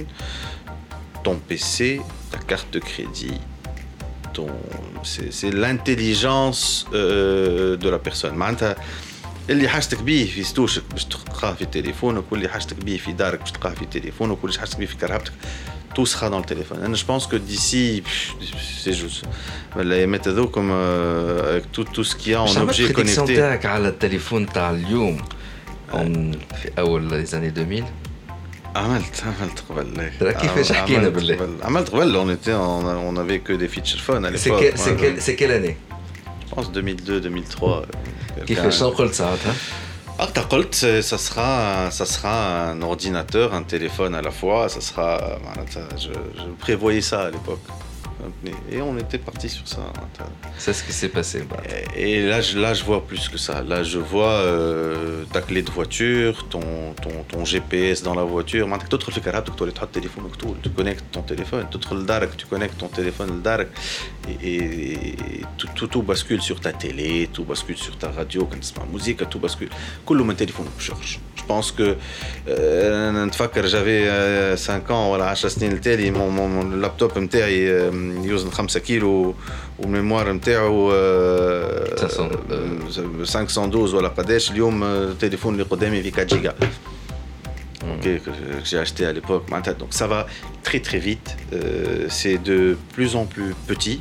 ton PC, ta carte de crédit. Ton... C'est c'est l'intelligence euh, de la personne. معناتها اللي حاجتك بيه في ستوشك باش تلقاه في تليفونك واللي حاجتك بيه في دارك باش تلقاه في تليفونك واللي حاجتك بيه في كرهبتك tout sera dans le téléphone. Et je pense que d'ici, pff, c'est juste. Les méthodes comme euh, avec tout, tout ce qu'il y a en مش عملت objet prédiction connecté. تاعك على التليفون تاع اليوم on- في اول les années 2000 عملت عملت قبل ترى كيفاش عملت حكينا بالله؟ قبل. عملت قبل on était on, a- on avait que des feature phones à c'est l'époque. que- c'est Moi, quelle- c'est quelle année Je pense 2002 2003. كيفاش شنو قلت ساعتها Ah, t'as قلت, c'est- ça sera, ça sera un ordinateur, un téléphone à la fois. Ça sera, معناتها, je, je prévoyais ça à l'époque. Et on était parti sur ça. Hein, c'est ce qui s'est passé. Bah. Et, là, je, là, je vois plus que ça. Là, je vois euh, ta clé de voiture, ton, ton, ton GPS dans la voiture. téléphone, tu connectes ton téléphone, tu connectes ton téléphone et, et, et tout, tout, bascule sur ta télé, tout bascule sur ta radio, quand tu la musique, tout bascule. Tout le téléphone, je Je pense que euh, انا نتفكر j'avais euh, 5 ans ولا 10 سنين التالي mon, mon, mon اللابتوب نتاعي euh, يوزن 5 كيلو والميموار نتاعو euh, 500, euh, 512 ولا قداش اليوم آه، التليفون اللي قدامي فيه 4 جيجا Ok, que, que j'ai acheté à l'époque. معناتها, Donc ça va très très vite. Euh, c'est de plus en plus petit.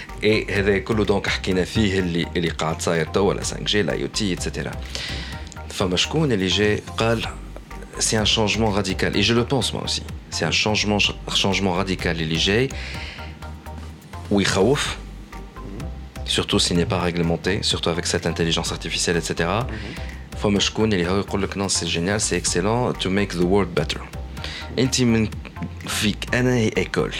اي هذا كله دونك حكينا فيه اللي اللي قاعد صاير توا لا 5 جي لا يو تي اتسيتيرا فما شكون اللي جاي قال c'est un changement radical. Et je le pense moi aussi. C'est un changement, changement radical. Et les oui, khaouf, surtout s'il n'est pas réglementé, surtout avec cette intelligence artificielle, etc. فما شكون اللي هو يقول لك non c'est génial c'est excellent to make the world better انت من فيك انا هي école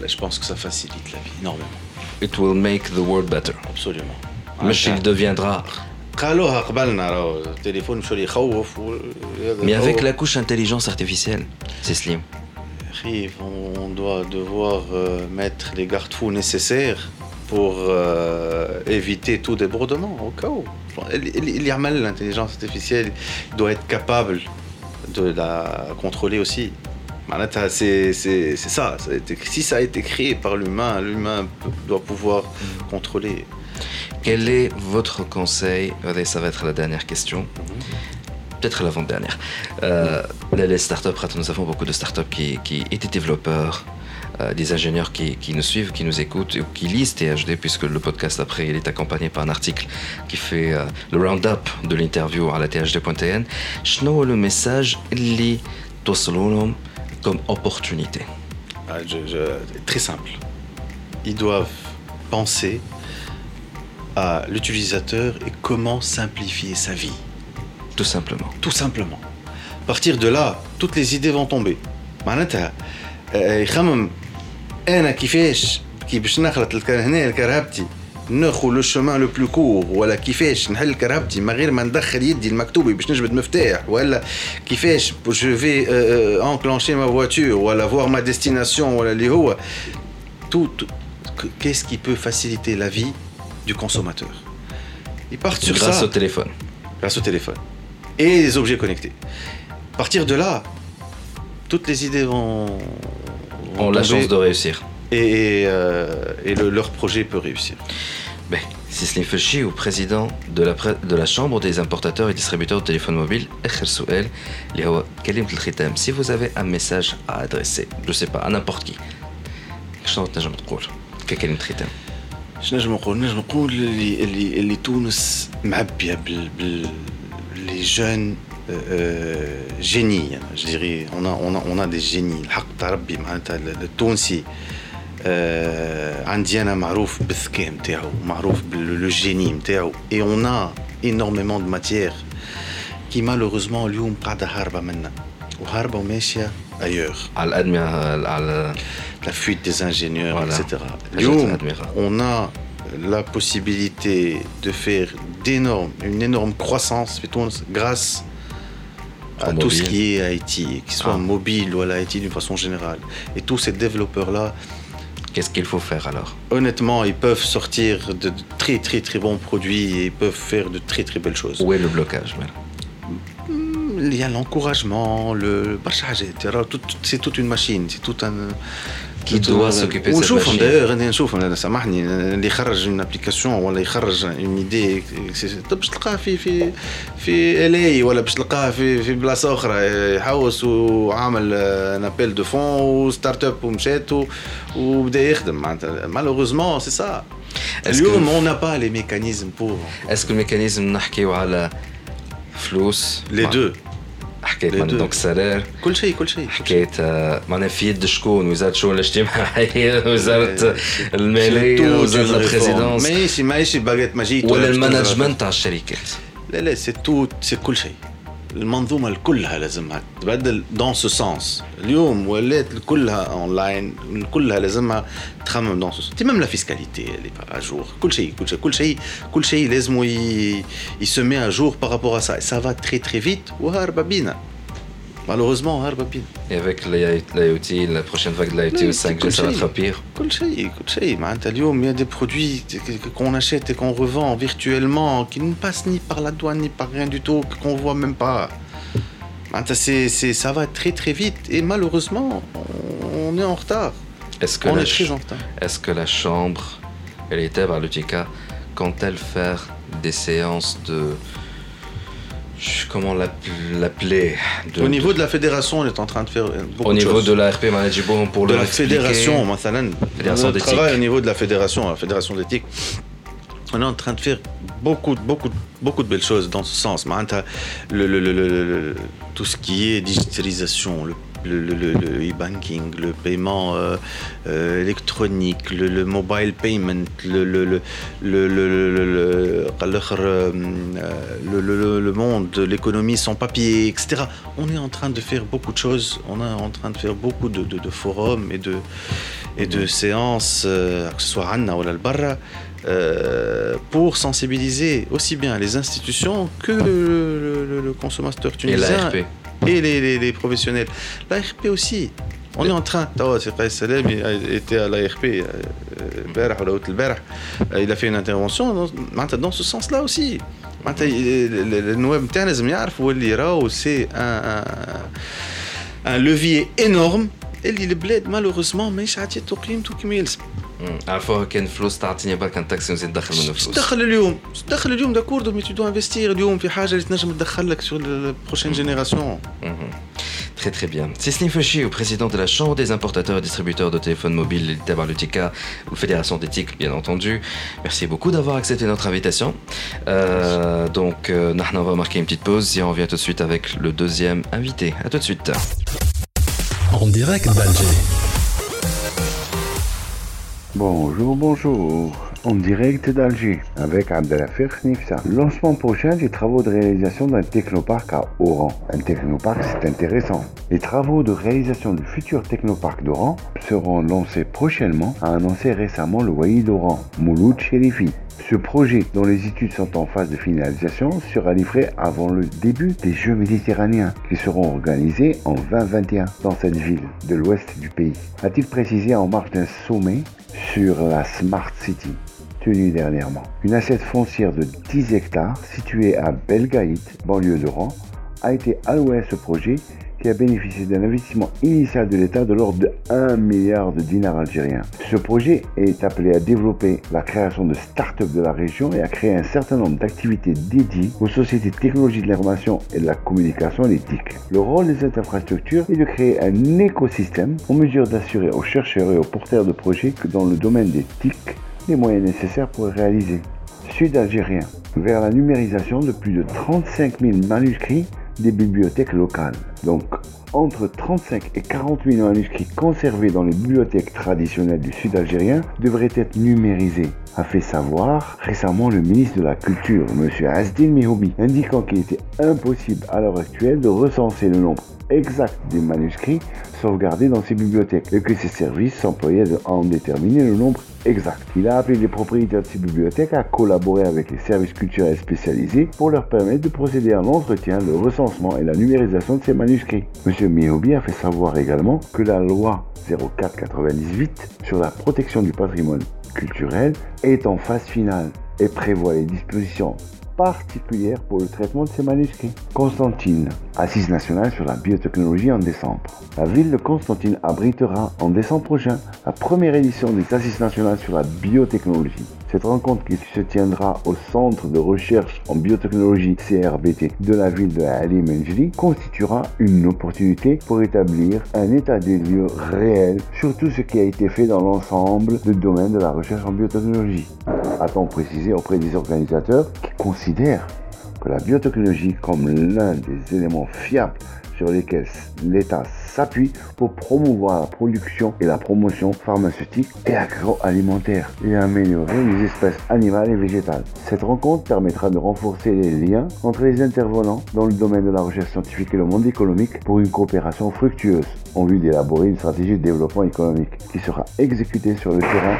Là, je pense que ça facilite la vie énormément. it will make the world better Absolument. مش il deviendra قالوها قبلنا راهو التليفون مش اللي يخوف و- هذا mais avec يخوف. la couche intelligence artificielle c'est slim Arrive, on doit devoir euh, mettre les garde-fous nécessaires pour euh, éviter tout débordement au cas où. Il y a mal l'intelligence artificielle doit être capable de la contrôler aussi. C'est, c'est, c'est ça. ça si ça a été créé par l'humain, l'humain doit pouvoir contrôler. Quel est votre conseil? Ça va être la dernière question. Peut-être l'avant-dernière. Euh, les startups, nous avons beaucoup de startups qui, qui étaient développeurs, euh, des ingénieurs qui, qui, nous suivent, qui nous écoutent, ou qui lisent THD, puisque le podcast après, il est accompagné par un article qui fait euh, le round-up de l'interview à la THD.tn. Je le message, les comme opportunité Ah, je- je- très simple. Ils doivent penser à l'utilisateur et comment simplifier sa vie. Tout simplement. Tout simplement. À partir de là, toutes les idées vont tomber. معناتها آه، يخمم انا كيفاش كي باش نخلط الك- هنا الكرهبتي ناخذ لو شومان لو بلو كور ولا كيفاش نحل كرهبتي من غير ما ندخل يدي المكتوبي باش نجبد مفتاح ولا كيفاش جو في انكلانشي ما فواتور ولا فوار ما ديستيناسيون ولا اللي هو tout, tout qu'est-ce qui peut faciliter la vie du consommateur Ils partent sur Grâce ça au téléphone. grâce au téléphone et les objets connectés. À partir de là, toutes les idées vont, vont Ont la tomber chance de réussir. et, euh, et le- leur projet peut réussir. Ben, Sislim Felchi, ou président de la, pré- de la Chambre des importateurs et distributeurs de téléphones mobiles, آخر سؤال اللي هو كلمة الختام. Si vous avez un message à adresser, je sais pas, à n'importe qui, شنو تنجم تقول ككلمة ختام؟ شنو نجم نقول نجم نقول اللي اللي اللي تونس معبيه بال بال les jeunes euh, génies je dirais on a on a on a des génies الحق تاع ربي معناتها ال- التونسي آه عندي انا معروف بالذكاء نتاعو معروف باللو جيني نتاعو et on a énormément de matière qui malheureusement اليوم قاعده هاربه منا وهاربه وماشيه ailleurs على الأدمغة على la fuite des ingénieurs, Voilà. etc. Les Lyon, autres admirants. on a la possibilité de faire d'énormes, une énorme croissance fait Tunis, grâce à Au tout ce mobile. qui est IT, qu'il soit Ah. mobile ou à l'IT d'une façon générale. Et tous ces développeurs-là, Qu'est-ce qu'il faut faire alors Honnêtement, ils peuvent sortir de très très très bons produits et ils peuvent faire de très très belles choses. Où est le blocage hmm, Il y a l'encouragement, le c'est toute une machine, c'est tout un, S'occuper de cette ونشوفهم دايوغ أنا نشوفهم أنا سامحني اللي يخرج اون ابليكاسيون ولا يخرج اون ايدي باش تلقاه في في في الي ولا باش تلقاه في في بلاصه أخرى يحوس وعامل ان ابيل دو فون وستارت اب ومشات وبدا يخدم معناتها مالوغوزمون سي سا اليوم اون با لي ميكانيزم بور le mécanisme نحكيو على فلوس لي دو حكيت من دونك سرير. كل شيء كل شيء حكايه معناها في يد شكون؟ وزارة الشؤون الاجتماعية وزارة إيه، إيه. المالية وزارة البريزيدونس ماشي ماشي باغيت ماجيك ولا المانجمنت تاع الشركات. لا لا سي تو سي كل شيء. المنظومه كلها لازمها تبدل دون سو سونس اليوم ولات كلها اونلاين كلها لازمها تخمم دون سو سونس ميم لا فيسكاليتي اللي با جور كل شيء كل شيء كل شيء كل شيء لازم يسمي ا جور بارابور ا سا سا فا تري تري فيت وهاربه بينا Malheureusement, hein, Herbapine. Et avec l'IoT, la prochaine vague de l'IoT, 5G, ça va être pire. Il y a des produits qu'on achète et qu'on revend virtuellement, qui ne passent ni par la douane, ni par rien du tout, qu'on voit même pas. Bah, c'est, c'est, ça va très très vite et malheureusement, on est en retard. Est que on est très en retard. Est-ce que la Chambre, elle était par le quand elle faire des séances de comment l'appeler. Au niveau de la fédération, on est en train de faire euh, beaucoup Au niveau de la RP Management pour de le la fédération, mathalan, on travaille au niveau de la fédération, la fédération d'éthique. On est en train de faire beaucoup, beaucoup, beaucoup de belles choses dans ce sens. Le, tout ce qui est digitalisation, le le, e-banking, le, le, e le paiement euh, euh, électronique, le, le, mobile payment, le, monde, l'économie sans papier, etc. On est en train de faire beaucoup de choses, on est en train de faire beaucoup de, forums et de, et de séances, que ce soit Anna ou l'Albarra. pour sensibiliser aussi bien les institutions que le, le consommateur tunisien. Et l'ARP et les, professionnels. L'ARP aussi. On est en train. Oh, Salem était à l'ARP euh, euh, euh, il a fait une intervention dans ce sens-là aussi. C'est un, un levier énorme. Et les bled, malheureusement, mais ça a été tout comme il مالوغوزمون ماهيش عطيته قيمته كما يلزم مم. عرفوها كان فلوس تعطيني برك ان تاكسي ونزيد ندخل منه باش فلوس تدخل اليوم باش تدخل اليوم داكوردو مي تو دو انفستير اليوم في حاجه اللي تنجم تدخل لك سور البروشين جينيراسيون Mhm. Très très bien. Cécile Fauchi, président de la Chambre des importateurs et distributeurs de téléphones mobiles Tabar Lutica, ou Fédération d'éthique bien entendu. Merci beaucoup d'avoir accepté notre invitation. Euh, donc, euh, Nahna, on va marquer une petite pause et on revient tout de suite avec le deuxième invité. A tout de suite. En direct d'Alger. Bonjour, bonjour. en direct d'Alger avec Abdelafir Nifsa. Lancement prochain des travaux de réalisation d'un technoparc à Oran. Un technoparc, c'est intéressant. Les travaux de réalisation du futur technoparc d'Oran seront lancés prochainement, a annoncé récemment le d'Oran, Mouloud Sherifi. Ce projet, dont les études sont en phase de finalisation, sera livré avant le début des Jeux méditerranéens qui seront organisés en 2021 dans cette ville de l'ouest du pays. A-t-il précisé en marge d'un sommet sur la Smart City tenu dernièrement. Une assiette foncière de 10 hectares située à Belgaït, banlieue d'Oran, a été allouée à ce projet a bénéficié d'un investissement initial de l'État de l'ordre de 1 milliard de dinars algériens. Ce projet est appelé à développer la création de start-up de la région et à créer un certain nombre d'activités dédiées aux sociétés de technologie de l'information et de la communication et l'éthique. Le rôle des infrastructures est de créer un écosystème en mesure d'assurer aux chercheurs et aux porteurs de projets que dans le domaine des TIC, les moyens nécessaires pour réaliser. Sud algérien, vers la numérisation de plus de 35 000 manuscrits des bibliothèques locales. Donc, entre 35 et 40 000 manuscrits conservés dans les bibliothèques traditionnelles du sud algérien devraient être numérisés, a fait savoir récemment le ministre de la Culture, M. Asdin Mihoubi, indiquant qu'il était impossible à l'heure actuelle de recenser le nombre exact des manuscrits sauvegardés dans ces bibliothèques et que ces services s'employaient à en déterminer le nombre exact. Il a appelé les propriétaires de ces bibliothèques à collaborer avec les services culturels spécialisés pour leur permettre de procéder à l'entretien, le recensement et la numérisation de ces manuscrits. M. Mihobi a fait savoir également que la loi 0498 sur la protection du patrimoine culturel est en phase finale et prévoit les dispositions particulière pour le traitement de ces manuscrits. Constantine, assise nationale sur la biotechnologie en décembre. La ville de Constantine abritera en décembre prochain la première édition des assises nationales sur la biotechnologie. Cette rencontre qui se tiendra au Centre de recherche en biotechnologie CRBT de la ville de Ali constituera une opportunité pour établir un état des lieux réel sur tout ce qui a été fait dans l'ensemble du domaine de la recherche en biotechnologie. A-t-on précisé auprès des organisateurs qui considèrent que la biotechnologie comme l'un des éléments fiables sur lesquels l'État s'appuie pour promouvoir la production et la promotion pharmaceutique et agroalimentaire et améliorer les espèces animales et végétales. Cette rencontre permettra de renforcer les liens entre les intervenants dans le domaine de la recherche scientifique et le monde économique pour une coopération fructueuse en vue d'élaborer une stratégie de développement économique qui sera exécutée sur le terrain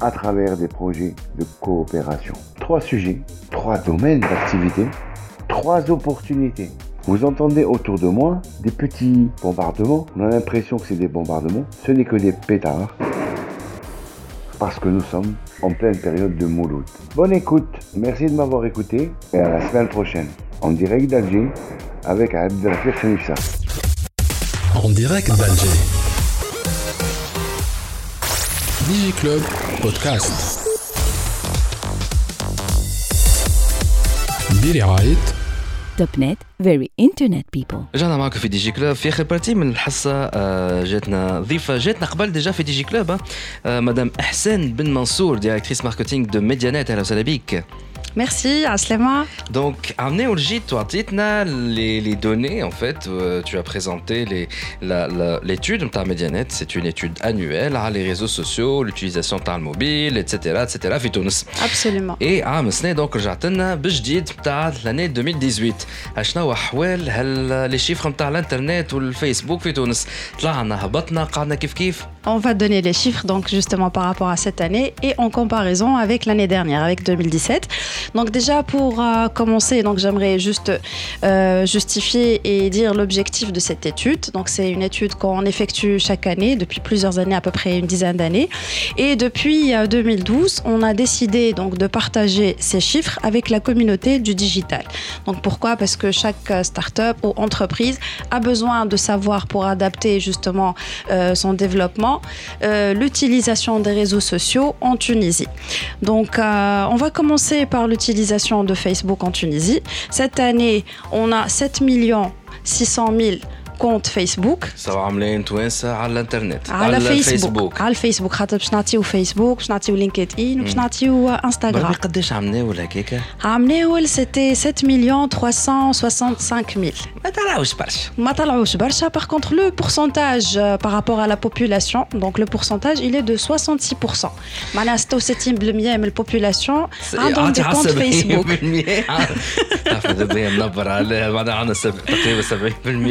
à travers des projets de coopération. Trois sujets, trois domaines d'activité, trois opportunités vous entendez autour de moi des petits bombardements. On a l'impression que c'est des bombardements. Ce n'est que des pétards. Parce que nous sommes en pleine période de Mouloud. Bonne écoute. Merci de m'avoir écouté. Et à la semaine prochaine. En direct d'Alger avec Abdelrafir Khanifsa. En direct d'Alger. Club Podcast. برعاية توب نت فيري انترنت بيبل رجعنا معكم في دي جي كلوب في آخر بارتي من الحصة آه، جاتنا ضيفة. جاتنا قبل ديجا في دي جي كلوب مدام إحسان بن منصور ديريكتريس ماركتينغ دو ميديانات أهلا وسهلا بك. Merci, Aslema. Donc, amené au les, les données, en fait, euh, tu as présenté l'étude de ta Medianet, c'est une étude annuelle à les réseaux sociaux, l'utilisation de mobile, etc., etc., Absolument. Et à donc, j'ai بجديد l'année 2018. اشنا وحوال les chiffres de l'internet ou le Facebook في تونس طلعنا هبطنا قعدنا كيف كيف On va donner les chiffres donc justement par rapport à cette année et en comparaison avec l'année dernière, avec 2017. Donc déjà pour euh, commencer, donc j'aimerais juste euh, justifier et dire l'objectif de cette étude. Donc c'est une étude qu'on effectue chaque année depuis plusieurs années, à peu près une dizaine d'années. Et depuis 2012, euh, on a décidé donc de partager ces chiffres avec la communauté du digital. Donc pourquoi? Parce que chaque start-up ou entreprise a besoin de savoir pour adapter justement son développement l'utilisation des réseaux sociaux en Tunisie. Donc on va commencer par l'utilisation de Facebook en Tunisie. Cette année, on a 7 600 000 كونت فيسبوك سوا عاملين توانسه على الانترنت على فيسبوك على الفيسبوك خاطر باش نعطيو فيسبوك باش نعطيو لينكد ان باش نعطيو انستغرام بربي قداش عمناول هكاك عمناول سيتي 7 مليون 365 000 ما طلعوش برشا ما طلعوش برشا par contre le pourcentage euh, par rapport à la population donc le pourcentage il est de 66% معناها 66% من البوبولاسيون عندهم دي كونت فيسبوك تعرف دابا منبر على معناها عندنا تقريبا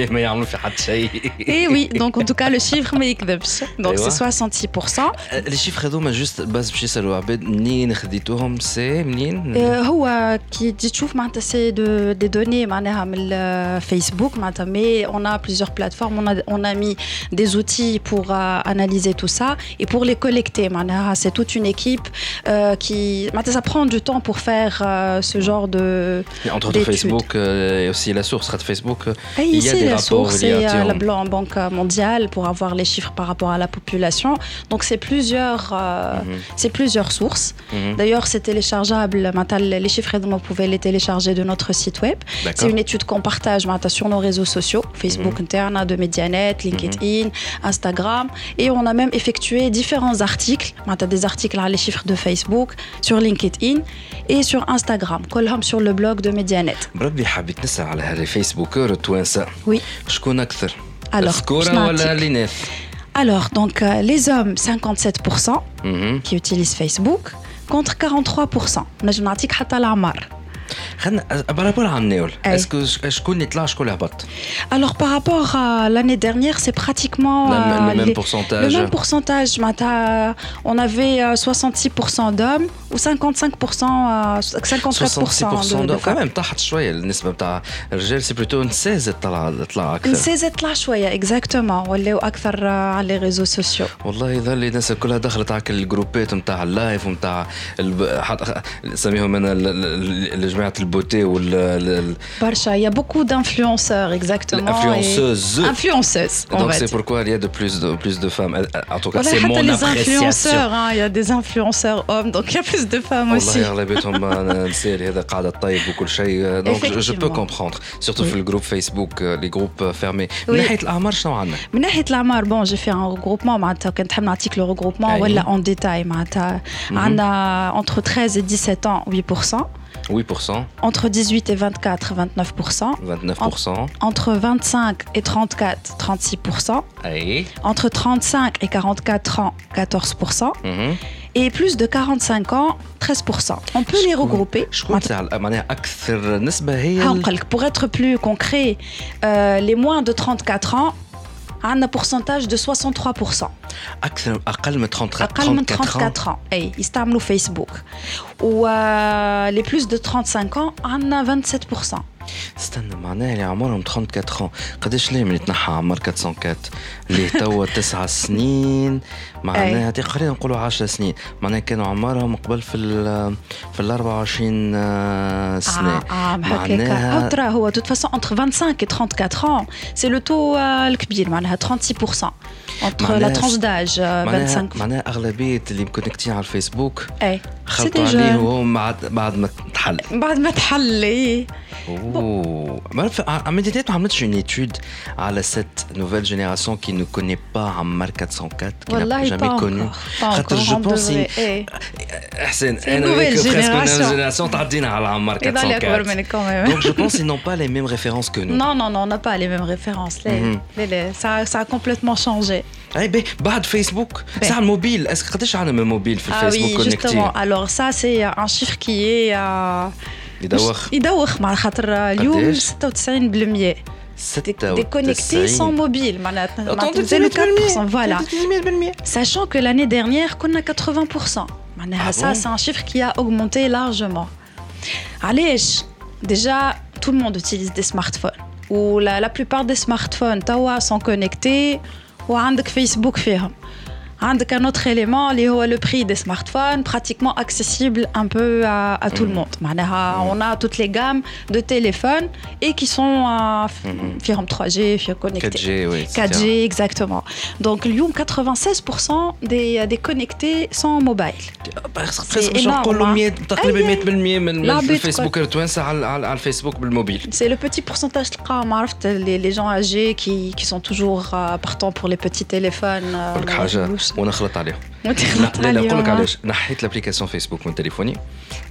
70% ما يعملوا في حتى شيء اي وي دونك ان توكا لو شيفر ما يكذبش دونك سي 66% لي شيفر هذوما جوست باز باش يسالوا عباد منين خديتوهم سي منين هو كي تجي تشوف معناتها سي دو دي دوني معناها من الفيسبوك معناتها مي اون ا plusieurs plateformes on a on a mis des outils pour euh, analyser tout ça et pour les collecter معناها c'est toute une équipe euh, qui معناتها ça prend du temps pour faire euh, ce genre de entre autres Facebook euh, et aussi la source de Facebook et il y a des la rapports source à euh, la Banque mondiale pour avoir les chiffres par rapport à la population. Donc c'est plusieurs, euh, c'est plusieurs sources. D'ailleurs, c'est téléchargeable. Les chiffres, vous pouvez les télécharger de notre site web. C'est une étude qu'on partage sur nos réseaux sociaux, Facebook mm interne, de Medianet, LinkedIn, Instagram. Et on a même effectué différents articles, On a des articles à les chiffres de Facebook, sur LinkedIn et sur Instagram. Colham sur le blog de Medianet. Oui. شكون أكثر؟ Alors, الذكورة ولا الإناث؟ Alors, donc, euh, les hommes, 57% qui utilisent Facebook, contre 43%. نجم نعطيك حتى الأعمار. خلينا بارابور على الناول اسكو شكون اللي طلع شكون اللي هبط Alors par rapport à l'année dernière, c'est pratiquement le, le euh, même les- pourcentage. Le même pourcentage. معناتها, On avait euh, 66% d'hommes ou 55%, euh, 54% 66% de, de دو femmes. كمان طاحت شويه النسبه بتاع الرجال سي بلوتو 16 طلع طلع اكثر نسيت طلع شوية exactement ولاو أكثر آه، على les réseaux sociaux. والله يظل الناس كلها دخلت على كل الجروبات نتاع اللايف ونتاع الب... حتى سميهم انا ال- ال- beauté ou le. Barcha, il y a beaucoup d'influenceurs, exactement. Influenceuses. Influenceuses. Donc c'est pourquoi il y a de plus de, plus de femmes. En tout cas, c'est mon les appréciation. Influenceurs, hein, il y a des influenceurs hommes, donc il y a plus de femmes aussi. Euh, donc je, peux comprendre, surtout oui. le groupe Facebook, euh, les groupes euh, fermés. Oui. Bon, j'ai fait un regroupement, le regroupement, voilà, en détail. Mhm. On a entre 13 et 17 ans, 8%. 8%. Entre 18 et 24, 29%. Entre 25 et 34, 36%. Entre 35 et 44 ans, 14%. Et plus de 45 ans, 13%. On peut les regrouper. Je crois ah, Pour être plus concret, euh, les moins de 34 ans, عندنا pourcentage de 63% اكثر اقل من 30 اقل من 34 34 اي يستعملوا فيسبوك و لي بلوس دو 35 ans عندنا 27% استنى معناها اللي عمرهم 34 قداش ليه من يتنحى عمر 404 اللي توا تسعة سنين معناها تقريبا نقولوا 10 سنين معناها كانوا عمرهم قبل في ال في ال 24 آه، سنه اه اه هكاك هاو معناها ترى هو de toute façon entre 25 et 34 ans c'est le taux آه، الكبير معناها 36% entre la معناها- tranche d'âge آه، معناها 25 معناها اغلبيه اللي مكونكتين على الفيسبوك اي خلطوا C'était عليه jeune. وهو بعد بعد ما تحل بعد ما تحل اي Oh. بعرف Medianet ما عملتش une étude على cette nouvelle génération qui ne connaît pas Ammar 404 qui n'a والله jamais pas connu encore pas خاطر encore je on pense devrait إن- اي احسن une انا nouvelle وياك presque une génération. génération تعدينا على عمار يضل اكبر 404 منك quand même donc je pense qu'ils n'ont pas les mêmes références que nous Non, non, non, on n'a pas les mêmes références. Les, Mhm. les- les- ça, ça a complètement changé. اي بي بعد فيسبوك ساعة الموبيل اسك قداش عندنا من موبيل في Ah الفيسبوك oui, justement. كونكتين Alors ça, c'est un chiffre qui est... euh, يدوخ يدوخ مع خاطر اليوم قداش؟ 96% déconnectés sans mobile. C'est le 4%. Voilà. Sachant que l'année dernière, qu'on a 80%. Ça, c'est un chiffre qui a augmenté largement. Allez, déjà, tout le monde utilise des smartphones. Ou la, plupart des smartphones, Tawa, sont connectés. Ou Facebook. عندك un autre élément اللي هو le prix des smartphones pratiquement accessible un peu à, à tout le monde معناها on a toutes les gammes de téléphones et qui sont euh, فيهم 3G فيهم connectés 4G, oui. etc. 4G exactement donc اليوم 96% des des connectés sont mobiles برسك C'est باش نقولوا énorme, 100 تقريبا 100% من من العباد الفيسبوك التوانسه على على على الفيسبوك بالموبيل C'est le petit pourcentage تلقاهم عرفت les, les gens âgés qui, qui sont toujours euh, partants pour les petits téléphones. euh, نقول لك ما حاجه يعجبوش. وانا خلطت عليهم وتخلط لا لا نقول لك عليهم. علاش نحيت لابليكاسيون فيسبوك من تليفوني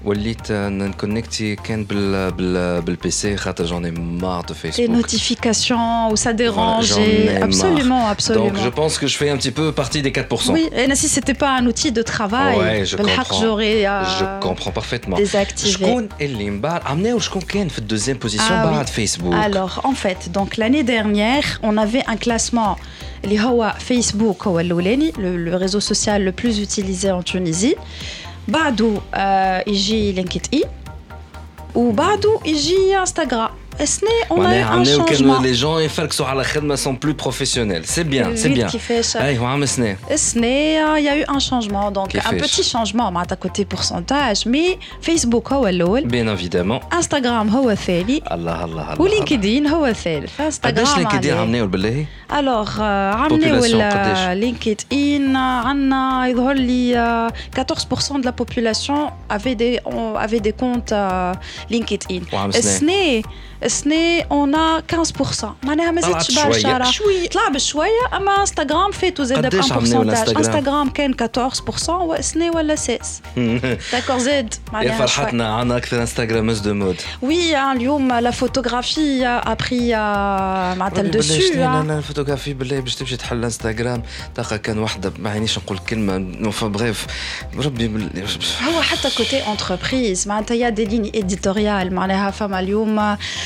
وليت آه، نكونكتي كان بال بال بالبيسي خاطر جوني مار دو Les فيسبوك notifications où ça dérange. j'en ai et- marre. absolument, absolument. Donc je pense que je fais un petit peu partie des 4%. Oui, et si c'était pas un outil de travail, Ouais, je بالحق comprends. j'aurais euh, Je comprends parfaitement. désactivé. شكون اللي من بعد عملناو شكون كان في الدوزيام بوزيسيون Ah oui. بعد فيسبوك Alors, en fait, donc l'année dernière, on avait un classement. اللي هو فيسبوك هو الأولاني le, le réseau social le plus utilisé en Tunisie. بعده آه يجي لينكد اي وبعده يجي انستغرام On a ramené les gens et faire que sont plus professionnels. C'est bien, c'est bien. Euh, il y a eu un changement, donc un petit changement à côté pourcentage, mais Facebook est Bien évidemment. Instagram est Allah Allah. Ou LinkedIn est Instagram. LinkedIn Alors, euh, euh, LinkedIn, 14% de la population avait des, avait des comptes LinkedIn. On a 15% معناها ما زادش برشا طلع بشوية اما انستغرام فاتو زاد ب قداش عملوا 1% الانستغرام؟ انستغرام كان 14% والسنة ولا 16 داكور زاد معناها. فرحتنا عنا أكثر انستغرامز دو مود وي آه، اليوم لا فوتوغرافي ابري معناتها آه. أنا الفوتوغرافي بالله باش تمشي تحل الانستغرام تلقى كان وحده ما عينيش نقول كلمه بريف ربي هو حتى كوتي انتربريز معناتها يا دي ليني éditoriales معناها فما اليوم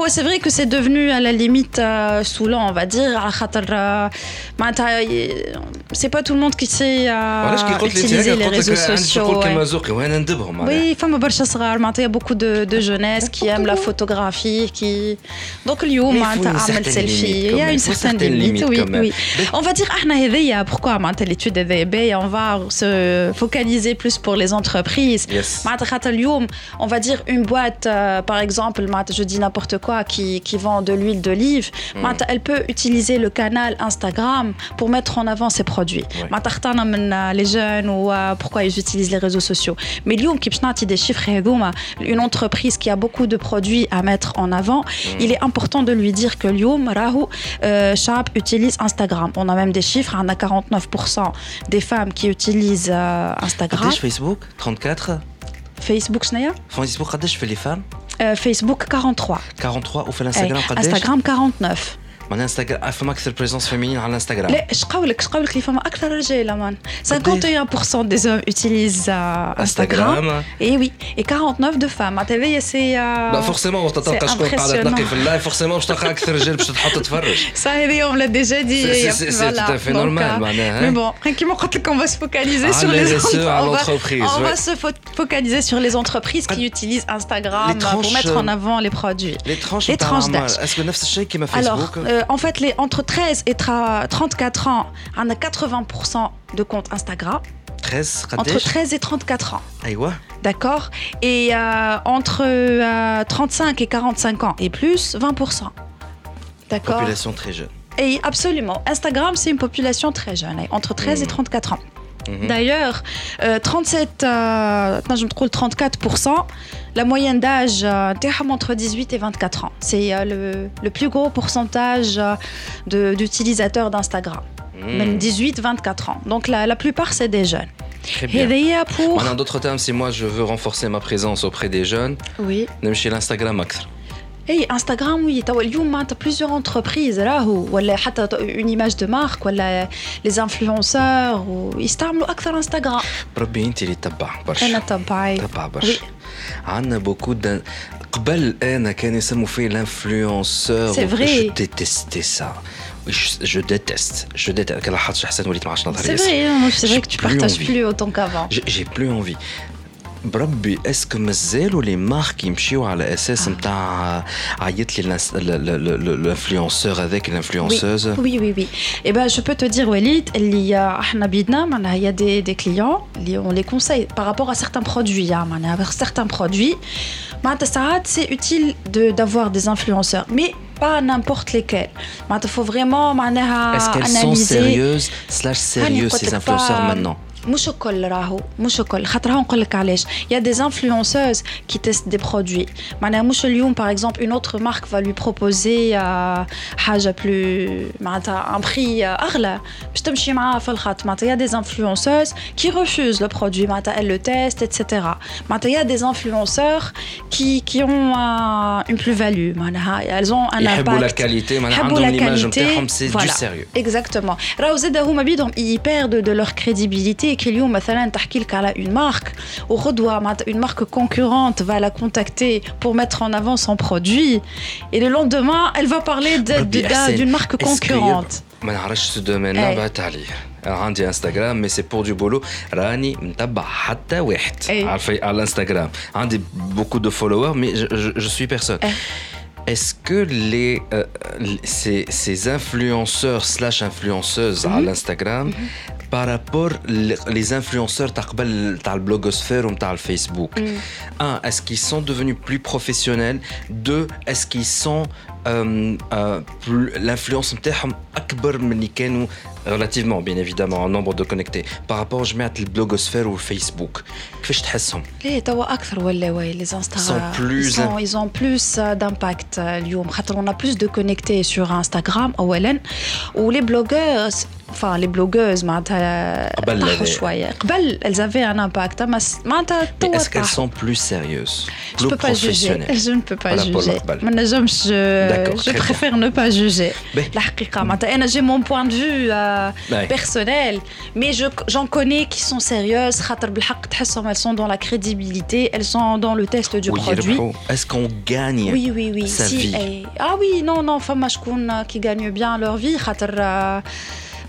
Et oh, c'est vrai que c'est devenu à la limite euh, saoulant, on va dire. على خاطر آه، معناتها ي- c'est pas tout le monde qui sait euh, وعلاش كي قلت لي utiliser هكا les قلت réseaux لك عندي sociaux. تقول ouais. كلمه زوقي وانا ندبهم معناها Oui, فما برشا صغار معناتها il y a beaucoup de, de jeunesse qui aiment la photographie, qui donc اليوم Mais il faut معناتها une عمل certaine selfie, limite il y quand a même. une Il faut certaine certaine limite, limite oui, quand même. oui. On va dire احنا هذيا pourquoi معناتها l'étude هذيا on va se focaliser plus pour les entreprises. Yes. معناتها خاطر اليوم on va dire une boîte euh, par exemple معناتها je dis n'importe qui, vend de l'huile d'olive, hmm. elle peut utiliser le canal Instagram pour mettre en avant ses produits. Oui. Euh, les jeunes ou euh, pourquoi ils utilisent les réseaux sociaux? Mais Lyon, qui des chiffres, hein, une entreprise qui a beaucoup de produits à mettre en avant, hmm. il est important de lui dire que Lyon, Rahou, euh, Sharp utilise Instagram. On a même des chiffres, hein, on a 49% des femmes qui utilisent Instagram. Facebook 34 Facebook, Facebook, je fais les femmes فام آه، فيسبوك 43 43 وفي أي. الانستغرام قداش انستغرام 49 معناها انستغرام فما اكثر بريزونس فيمينين على الانستغرام لا اش قولك اش قولك اللي فما اكثر رجاله مان 51% des hommes utilisent euh, Instagram انستغرام et oui et 49 de femmes معناتها سي لا فورسيمون وقت تلقى شكون قاعده تنقي في اللايف فورسيمون باش تلقى اكثر رجال باش تحط تتفرج Ça, هذه on l'a déjà dit. C'est- c'est- c'est tout à fait normal, معناها. Mais bon, كيما قلت لك, on va se focaliser Ah, sur les les RSE à on va- l'entreprise, On va ouais. se fo- focaliser sur les entreprises qui utilisent Instagram Les tranches, pour mettre en euh, avant les produits. لي ترانش Les tranches نتاع d'âge. اسكو نفس الشيء كيما Alors, فيسبوك euh, en fait, les, entre 13 et 34 ans, on a 80% de comptes Instagram. 13, entre 13 et 34 ans. Aïwa. D'accord Et euh, entre euh, 35 et 45 ans et plus, 20%. D'accord Population très jeune. Et absolument. Instagram, c'est une population très jeune, hein, entre 13 et mmh. 34 ans. Mmh. D'ailleurs, 37, je me trouve 34% la moyenne d'âge euh, entre 18 et 24 ans. C'est euh, le, le, plus gros pourcentage euh, d'utilisateurs d'Instagram. Hmm. Même 18-24 ans. Donc la, la plupart, c'est des jeunes. Très bien. Pour... En d'autres termes, si moi je veux renforcer ma présence auprès des jeunes, oui. chez l'instagram Instagram. اي انستغرام وي توا اليوم معناتها بليزيور انتربريز راهو ولا حتى اون ايماج دو مارك ولا لي انفلونسور ويستعملوا اكثر انستغرام بربي انت اللي تتبع برشا انا تبعي تبع برشا عندنا بوكو دان قبل انا كان يسموا فيه لانفلونسور C'est vrai. جو ديتيستي سا جو ديتست جو ديتست كان لاحظت حسن وليت ما عادش نظهر C'est vrai, hein, c'est vrai que tu J'ai plus partages envie. plus autant qu'avant. J'ai j'ai plus envie. بربي اسكو مازالوا لي مارك يمشيو على اساس نتاع عيط لي الانفلونسور هذاك الانفلونسوز Oui, oui, oui. Et ben, je peux te dire, Walid, il y a, احنا بيدنا معناها il y a des, des clients, اللي on les conseille par rapport à certains produits. hein, معناها avec certains produits, معناتها ساعات c'est utile de- d'avoir des influenceurs, mais pas n'importe lesquels. معناتها faut vraiment معناها Est-ce qu'elles sont analyser. sérieuses slash sérieux قلت ces لك influenceurs pas- maintenant مش الكل راهو مش الكل خاطر هون نقول لك علاش يا دي انفلونسوز كي تيست دي برودوي معناها مش اليوم باغ اكزومبل اون اوتر مارك فا لوي بروبوزي حاجه بلو معناتها ان بري اغلى باش تمشي معاها في الخط معناتها يا دي انفلونسوز كي ريفوز لو برودوي معناتها ال لو تيست اتسيتيرا معناتها يا دي انفلونسور كي كي اون اون بلو فاليو معناها elles ont un يحبوا لا impact كاليتي معناها يحبوا عندهم لا ليماج كاليتي نتاعهم سي دو فوالا. سيريو اكزاكتومون راهو زاد هما بيدهم ils perdent de leur crédibilité كي اليوم مثلا تحكي لك على une marque وغدوه معناتها une marque concurrente va la contacter pour mettre en avant son produit et le lendemain elle va parler de- ربي de- d'un- أحسن. d'une marque Est-ce qu'il y a- concurrente ما نعرفش سو دومين أي. بعت عليه أنا عندي انستغرام مي سي بور دو بولو راني متبع حتى واحد أي. على الفي- على الانستغرام عندي بوكو دو فولوور مي جو سوي بيرسون أي. Est-ce que les, euh, ces, ces influenceurs slash influenceuses à l'Instagram par rapport les, les influenceurs تاع قبل تاع البلوغوسفير وتاع الفيسبوك un est-ce qu'ils sont devenus plus professionnels deux est-ce qu'ils sont euh, euh, plus- l'influence نتاعهم اكبر من اللي كانوا relativement bien évidemment en nombre de connectés par rapport جماعه البلوغوسفير والفيسبوك كيفاش تحسهم ليه توا اكثر ولا واي les Instagram Sont plus- ils, sont, ils ont plus euh, d'impact euh, اليوم خاطر on a plus de connectés sur Instagram اولا ولي blogueurs enfin les blogueuses معناتها قبل طاحوا هذايا. شويه قبل elles avaient un impact اما س- معناتها Mais توا est-ce qu'elles طاحوا. sont plus sérieuses Je plus peux pas juger. professionnelles Je ne peux pas Voilà, pour juger. l'Aqbal. ما نجمش D'accord, je très bien. préfère ne pas juger. Ben. الحقيقة معناتها أنا j'ai mon point de vue choix ouais. personnel. Mais j'en connais qui sont sérieuses. Elles sont dans la crédibilité, elles sont dans le test du produit. Est-ce qu'on gagne oui, oui, oui. sa si, vie? Eh, ah oui, non, non, femmes euh, qui gagnent bien leur vie. Il euh,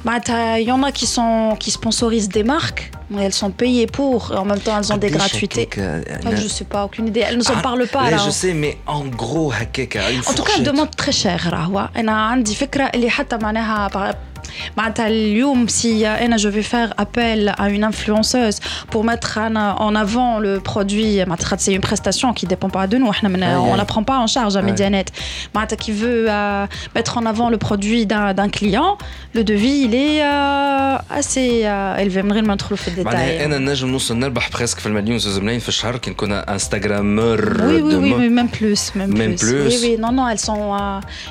bah, y en a qui, sont, qui sponsorisent des marques, mais elles sont payées pour, en même temps elles ont des gratuités. Ah, enfin, je ne sais pas, aucune idée. Elles ne s'en ah, parlent pas. Eh, là, je sais, mais en gros, En tout cas, elles demandent très cher. Elle a une idée, اللي حتى معناها par- معناتها اليوم si أنا je vais faire appel à une influenceuse pour mettre en- en avant le produit معناتها خاطر c'est une prestation qui dépend pas de nous احنا من, Aïe, on aïe. la prend pas en charge à Ouais. Medianet معناتها qui veut euh, mettre en avant le produit d'un d'un client le devis il est euh, assez euh, élevé من غير ما ندخلوا في معناها الديتاي انا نجم نوصل نربح بريسك في المليون زوز ملايين في الشهر كي نكون انستغرامور Oui, oui, de oui, mode. oui, même plus, même, Même plus. plus. Oui, oui, non, non, elles sont.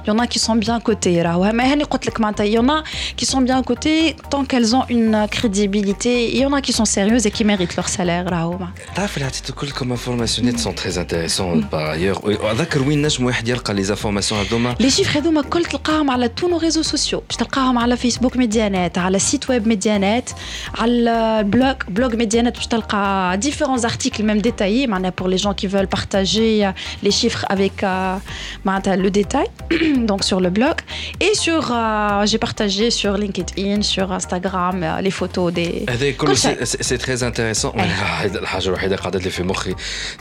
Il y en a qui sont bien cotées, راهو. Mais هاني قلت لك معناتها, il y en a qui sont bien cotées tant qu'elles ont une crédibilité. Il y en a qui sont sérieuses et qui méritent leur salaire, راهو. تعرف اللي عطيتو كل كوم انفورماسيون سون تري انتيريسون باغ ايور اذكر وين نجم واحد يلقى لي انفورماسيون هذوما لي شيفر هذوما الكل تلقاهم على تو نو ريزو سوسيو باش تلقاهم على فيسبوك ميديانات على سيت ويب ميديانات على البلوج بلوج ميديانات باش تلقى ديفيرونز ارتيكل ميم ديتايي معناها pour les gens qui veulent partager euh, les chiffres avec euh, معناتها le détail donc sur le blog et sur euh, j'ai partagé sur LinkedIn sur Instagram euh, les photos des هذا كله كل شيء. سي تري انتيريسون الحاجه الوحيده قاعده لي في مخي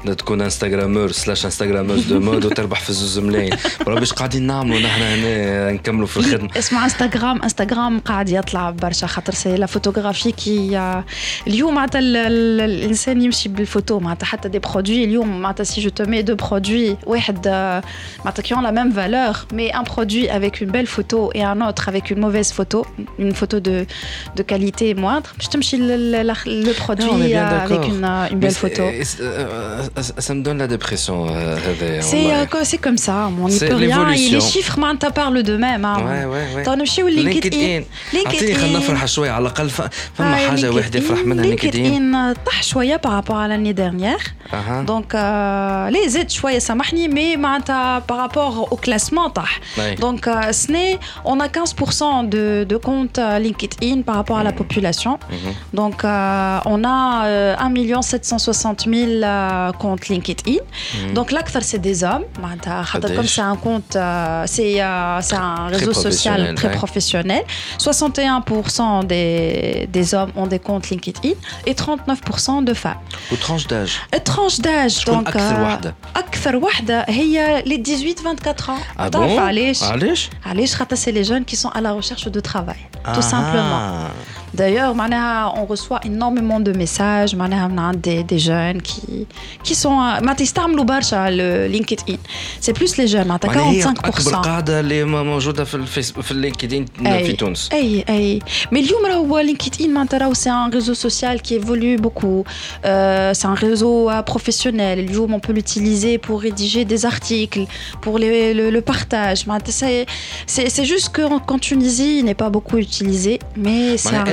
إن تكون انستغرامور سلاش انستغراموز دو مود وتربح في زوز ملايين بربي ايش قاعدين نعملوا نحن هنا نكملوا في الخدمه اسمه انستغرام انستغرام قاعد يطلع برشا خاطر سي لا فوتوغرافي كي اليوم معناتها ال- ال- الانسان يمشي بالفوتو معناتها حتى دي برودوي اليوم معناتها سي جو te mets deux produits واحد آه، معناتها qui ont la même valeur mais un produit avec une belle photo et un autre avec une mauvaise photo photo, une photo de, de qualité moindre. Je te le, le, le produit Non, on est bien euh, avec d'accord. une, euh, une Mais belle c'est- photo. et c'est- euh, euh, ça me donne la dépression. euh, هذايا C'est والله. euh, quoi- c'est comme ça, on n'y C'est peut rien. Et l'évolution. les chiffres, maintenant, parlent d'eux-mêmes. hein. Ouais, ouais, ouais. طيب نمشيو للينكد LinkedIn. اعطيني خلينا نفرح شويه على الاقل ف- فما حاجه واحده يفرح منها لينكدين LinkedIn طاح شويه par rapport à l'année dernière. اها Donc, euh, les aides شويه سامحني mais معناتها par rapport au classement طاح. Ouais. Donc, euh, ce n'est- on a 15% de, de comptes euh, LinkedIn par rapport à la population. Mhm. Donc, euh, on a euh, 1 760 000 euh, comptes LinkedIn. Mhm. Donc, l'acteur, c'est des hommes. معناتها خاطر قداش؟ Comme c'est un compte, euh, c'est euh, c'est un réseau social professionnel, très ouais. professionnel. 61% des, des hommes ont des comptes LinkedIn et 39% de femmes. وترانش داج Tranche d'âge, شكون donc اكثر euh, وحده أكثر وحدة هي les 18-24 ans. Ah تعرف bon علاش؟ علاش علاش خاطر c'est les jeunes qui sont à la recherche de ah. Tout simplement. D'ailleurs, on reçoit énormément de messages des, des jeunes qui, qui sont. le LinkedIn. C'est plus les jeunes, hein, 45%. Mais LinkedIn, c'est un réseau social qui évolue beaucoup. Euh, c'est un réseau euh, professionnel. On peut l'utiliser pour rédiger des articles, pour le, le, partage. C'est juste qu'en Tunisie, il n'est pas beaucoup utilisé, mais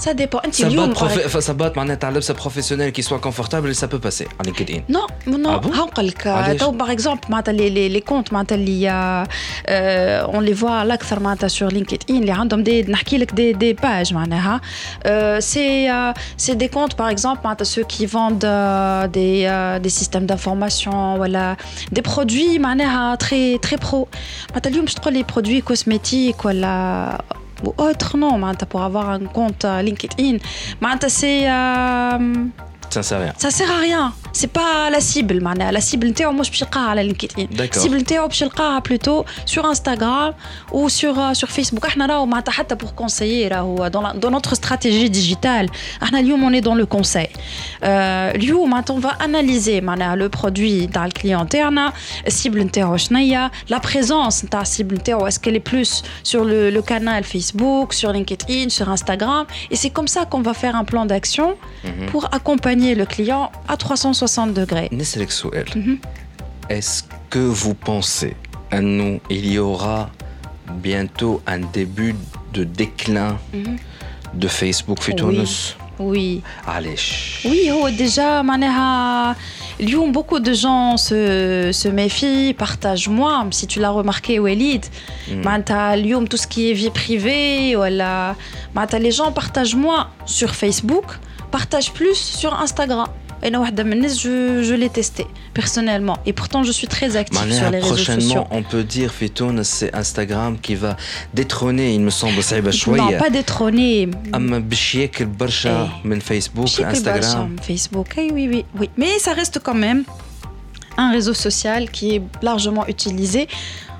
ça dépend انت Ça اليوم bat, profe- enfin, ça bat معناها تاع لبسه professionnel qui soit confortable et ça peut passer en LinkedIn. Non, non, Ah bon هنقول لك علاش؟ تو par exemple معناتها les les les comptes معناتها اللي euh, on les voit الاكثر معناتها sur LinkedIn اللي عندهم دي نحكي لك des des pages معناها Euh, c'est euh, c'est des comptes par exemple معناتها ceux qui vendent euh, des euh, des systèmes d'information ولا des produits معناها très très pro معناتها اليوم باش تقول لي produits cosmétiques ولا ou autre, non, pour avoir un compte euh, LinkedIn. C'est. Euh, Ça sert à rien. ça sert à rien c'est pas la cible معناها la cible نتاعو مش باش يلقاها على لينكدين D'accord. السيبل نتاعو باش يلقاها بلوتو sur Instagram ou sur euh, sur Facebook احنا راهو معناتها حتى pour conseiller راهو dans, la- dans notre stratégie digitale احنا اليوم on est dans le conseil euh, اليوم معناتها on va analyser معناها le produit تاع الكليون تاعنا السيبل نتاعو شنيا la présence نتاع السيبل نتاعو est-ce qu'elle est plus sur le, le canal Facebook sur LinkedIn sur Instagram et c'est comme ça qu'on va faire un plan d'action pour accompagner le client à 360 degrés. نسألك سؤال. Mhm. Est-ce que vous pensez à nous, il y aura bientôt un début de déclin Mhm. de Facebook في Oui. تونس؟ Oui. علاش؟ Oui, هو déjà معناها اليوم beaucoup de gens se, se méfient, partagent moins, si tu l'as remarqué Walid. معناتها اليوم tout ce qui est vie privée ولا معناتها les gens partagent moins sur Facebook, partage plus sur Instagram. Et je, je l'ai testé personnellement. Et pourtant, je suis très active sur les réseaux sociaux. Prochainement, on peut dire, Fitoun, c'est Instagram qui va détrôner, il me semble, Saïba Chouaïa. Non, pas détrôner. Eh, Facebook, Instagram. Facebook, eh oui, oui, oui. Mais ça reste quand même un réseau social qui est largement utilisé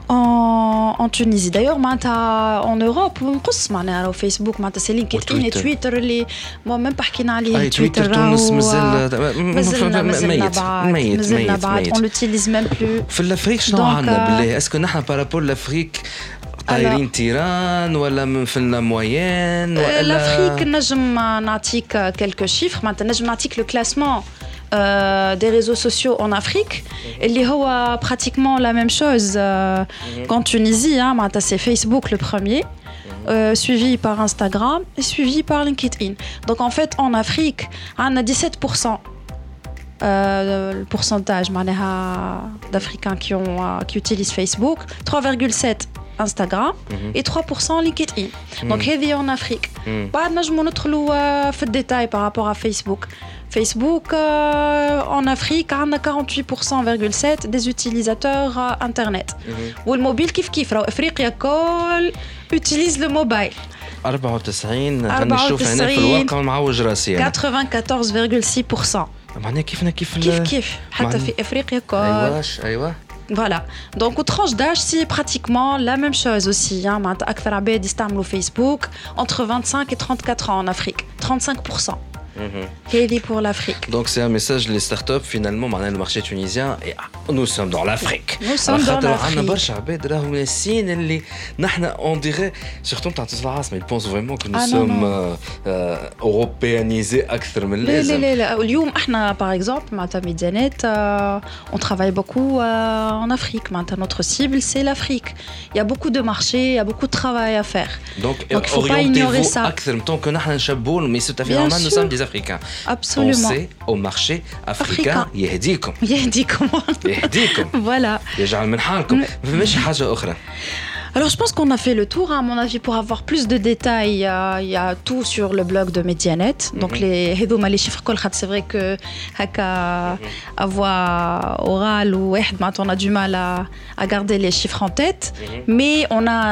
en, en Tunisie. D'ailleurs, معناتها en Europe, on نقص معناها راهو Facebook معناتها c'est LinkedIn et وتويتر. Twitter اللي moi même pas حكينا عليه اي تويتر Twitter تونس راهو- مازال مازلنا مازلنا ميت بعد ميت مازلنا ميت بعد ميت on l'utilise même plus في الافريق شنو Donc, عندنا euh, بالله اسكو نحن بارابور لافريك طايرين تيران ولا من في الموين ولا l'Afrique نجم نعطيك quelques chiffres معناتها نجم نعطيك le classement euh, des réseaux sociaux en Afrique. Mhm. Et mm -hmm. pratiquement la même chose euh, mhm. qu'en Tunisie. Hein, c'est Facebook le premier, mhm. euh, suivi par Instagram et suivi par LinkedIn. Donc en fait, en Afrique, hein, on a 17%. le pourcentage d'Africains qui, qui utilisent Facebook, 3,7 Instagram et 3% LinkedIn. Donc, heavy en Afrique. Bah, nous allons de détail par rapport à Facebook. Facebook euh, en Afrique عندنا 48,7 des utilisateurs euh, internet. والموبيل كيف كيف راهو افريقيا كل utilise le mobile 94 راني نشوف هنا في 94. الواقع معوج راسي انا 94,6% معناها كيفنا كيف كيف ال- كيف حتى معنى- في افريقيا كل ايواش ايوا Voilà. Donc, aux tranches d'âge, c'est pratiquement la même chose aussi. Hein. أكثر عباد يستعملوا Facebook entre 25 et 34 ans en Afrique. 35%. Heavy pour l'Afrique. Donc c'est un message les startups finalement maintenant le marché tunisien et ah, nous sommes dans l'Afrique. Nous sommes dans عندنا l'Afrique. برشا عباد راهم ناسين اللي نحن on dirait surtout تاع العاصمة ils pensent vraiment que nous Ah, non, sommes non. euh, euh, européanisés أكثر من لا لا اللازم. لا لا اليوم احنا باغ اكزومبل معناتها ميديانات on travaille beaucoup euh, en Afrique معناتها notre cible c'est l'Afrique il y a beaucoup de marchés il y a beaucoup de travail à faire Donc, Donc, il faut pas ignorer orientez-vous ça. أكثر tant que نحن نشبون mais c'est tout à fait Bien normal nous sûr. sommes des Africains. absolument Pensez au marché africain Africain. يهديكم يهديكم يهديكم voilà يجعل من حالكم ما فماش حاجة أخرى. Alors je pense qu'on a fait le tour, hein. à mon avis, pour avoir plus de détails, il y a, tout sur le blog de Medianet. Mhm. Donc mm -hmm. les les chiffres c'est vrai que Haka, mhm. à voix orale ou on a du mal à, à garder les chiffres en tête, mhm. mais on a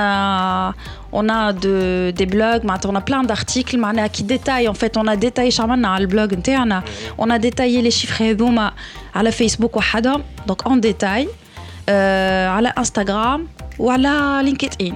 on a de, des blogs, on a plein d'articles qui détaillent. En fait, on a détaillé Charmana, blog, on a détaillé les chiffres à la Facebook, donc en détail, euh, à la Instagram à la LinkedIn.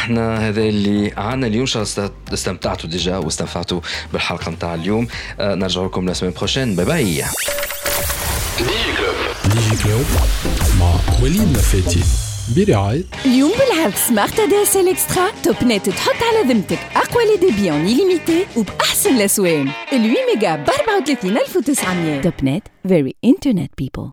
نحن هذا اللي عنا اليوم إن شاء الله است- استمتعتوا ديجا واستنفعتوا بالحلقة نتاع اليوم. آه، نرجع لكم لا سيمين بروشين. باي باي. ديجي كلوب مع وليد نفاتي برعاية اليوم بالعرض سمارت دي اس ال إكسترا توب نت تحط على ذمتك أقوى لي ديبي اون ليميتي وبأحسن الاسوان ال 8 ميجا ب 34900 توب نت فيري انترنت بيبل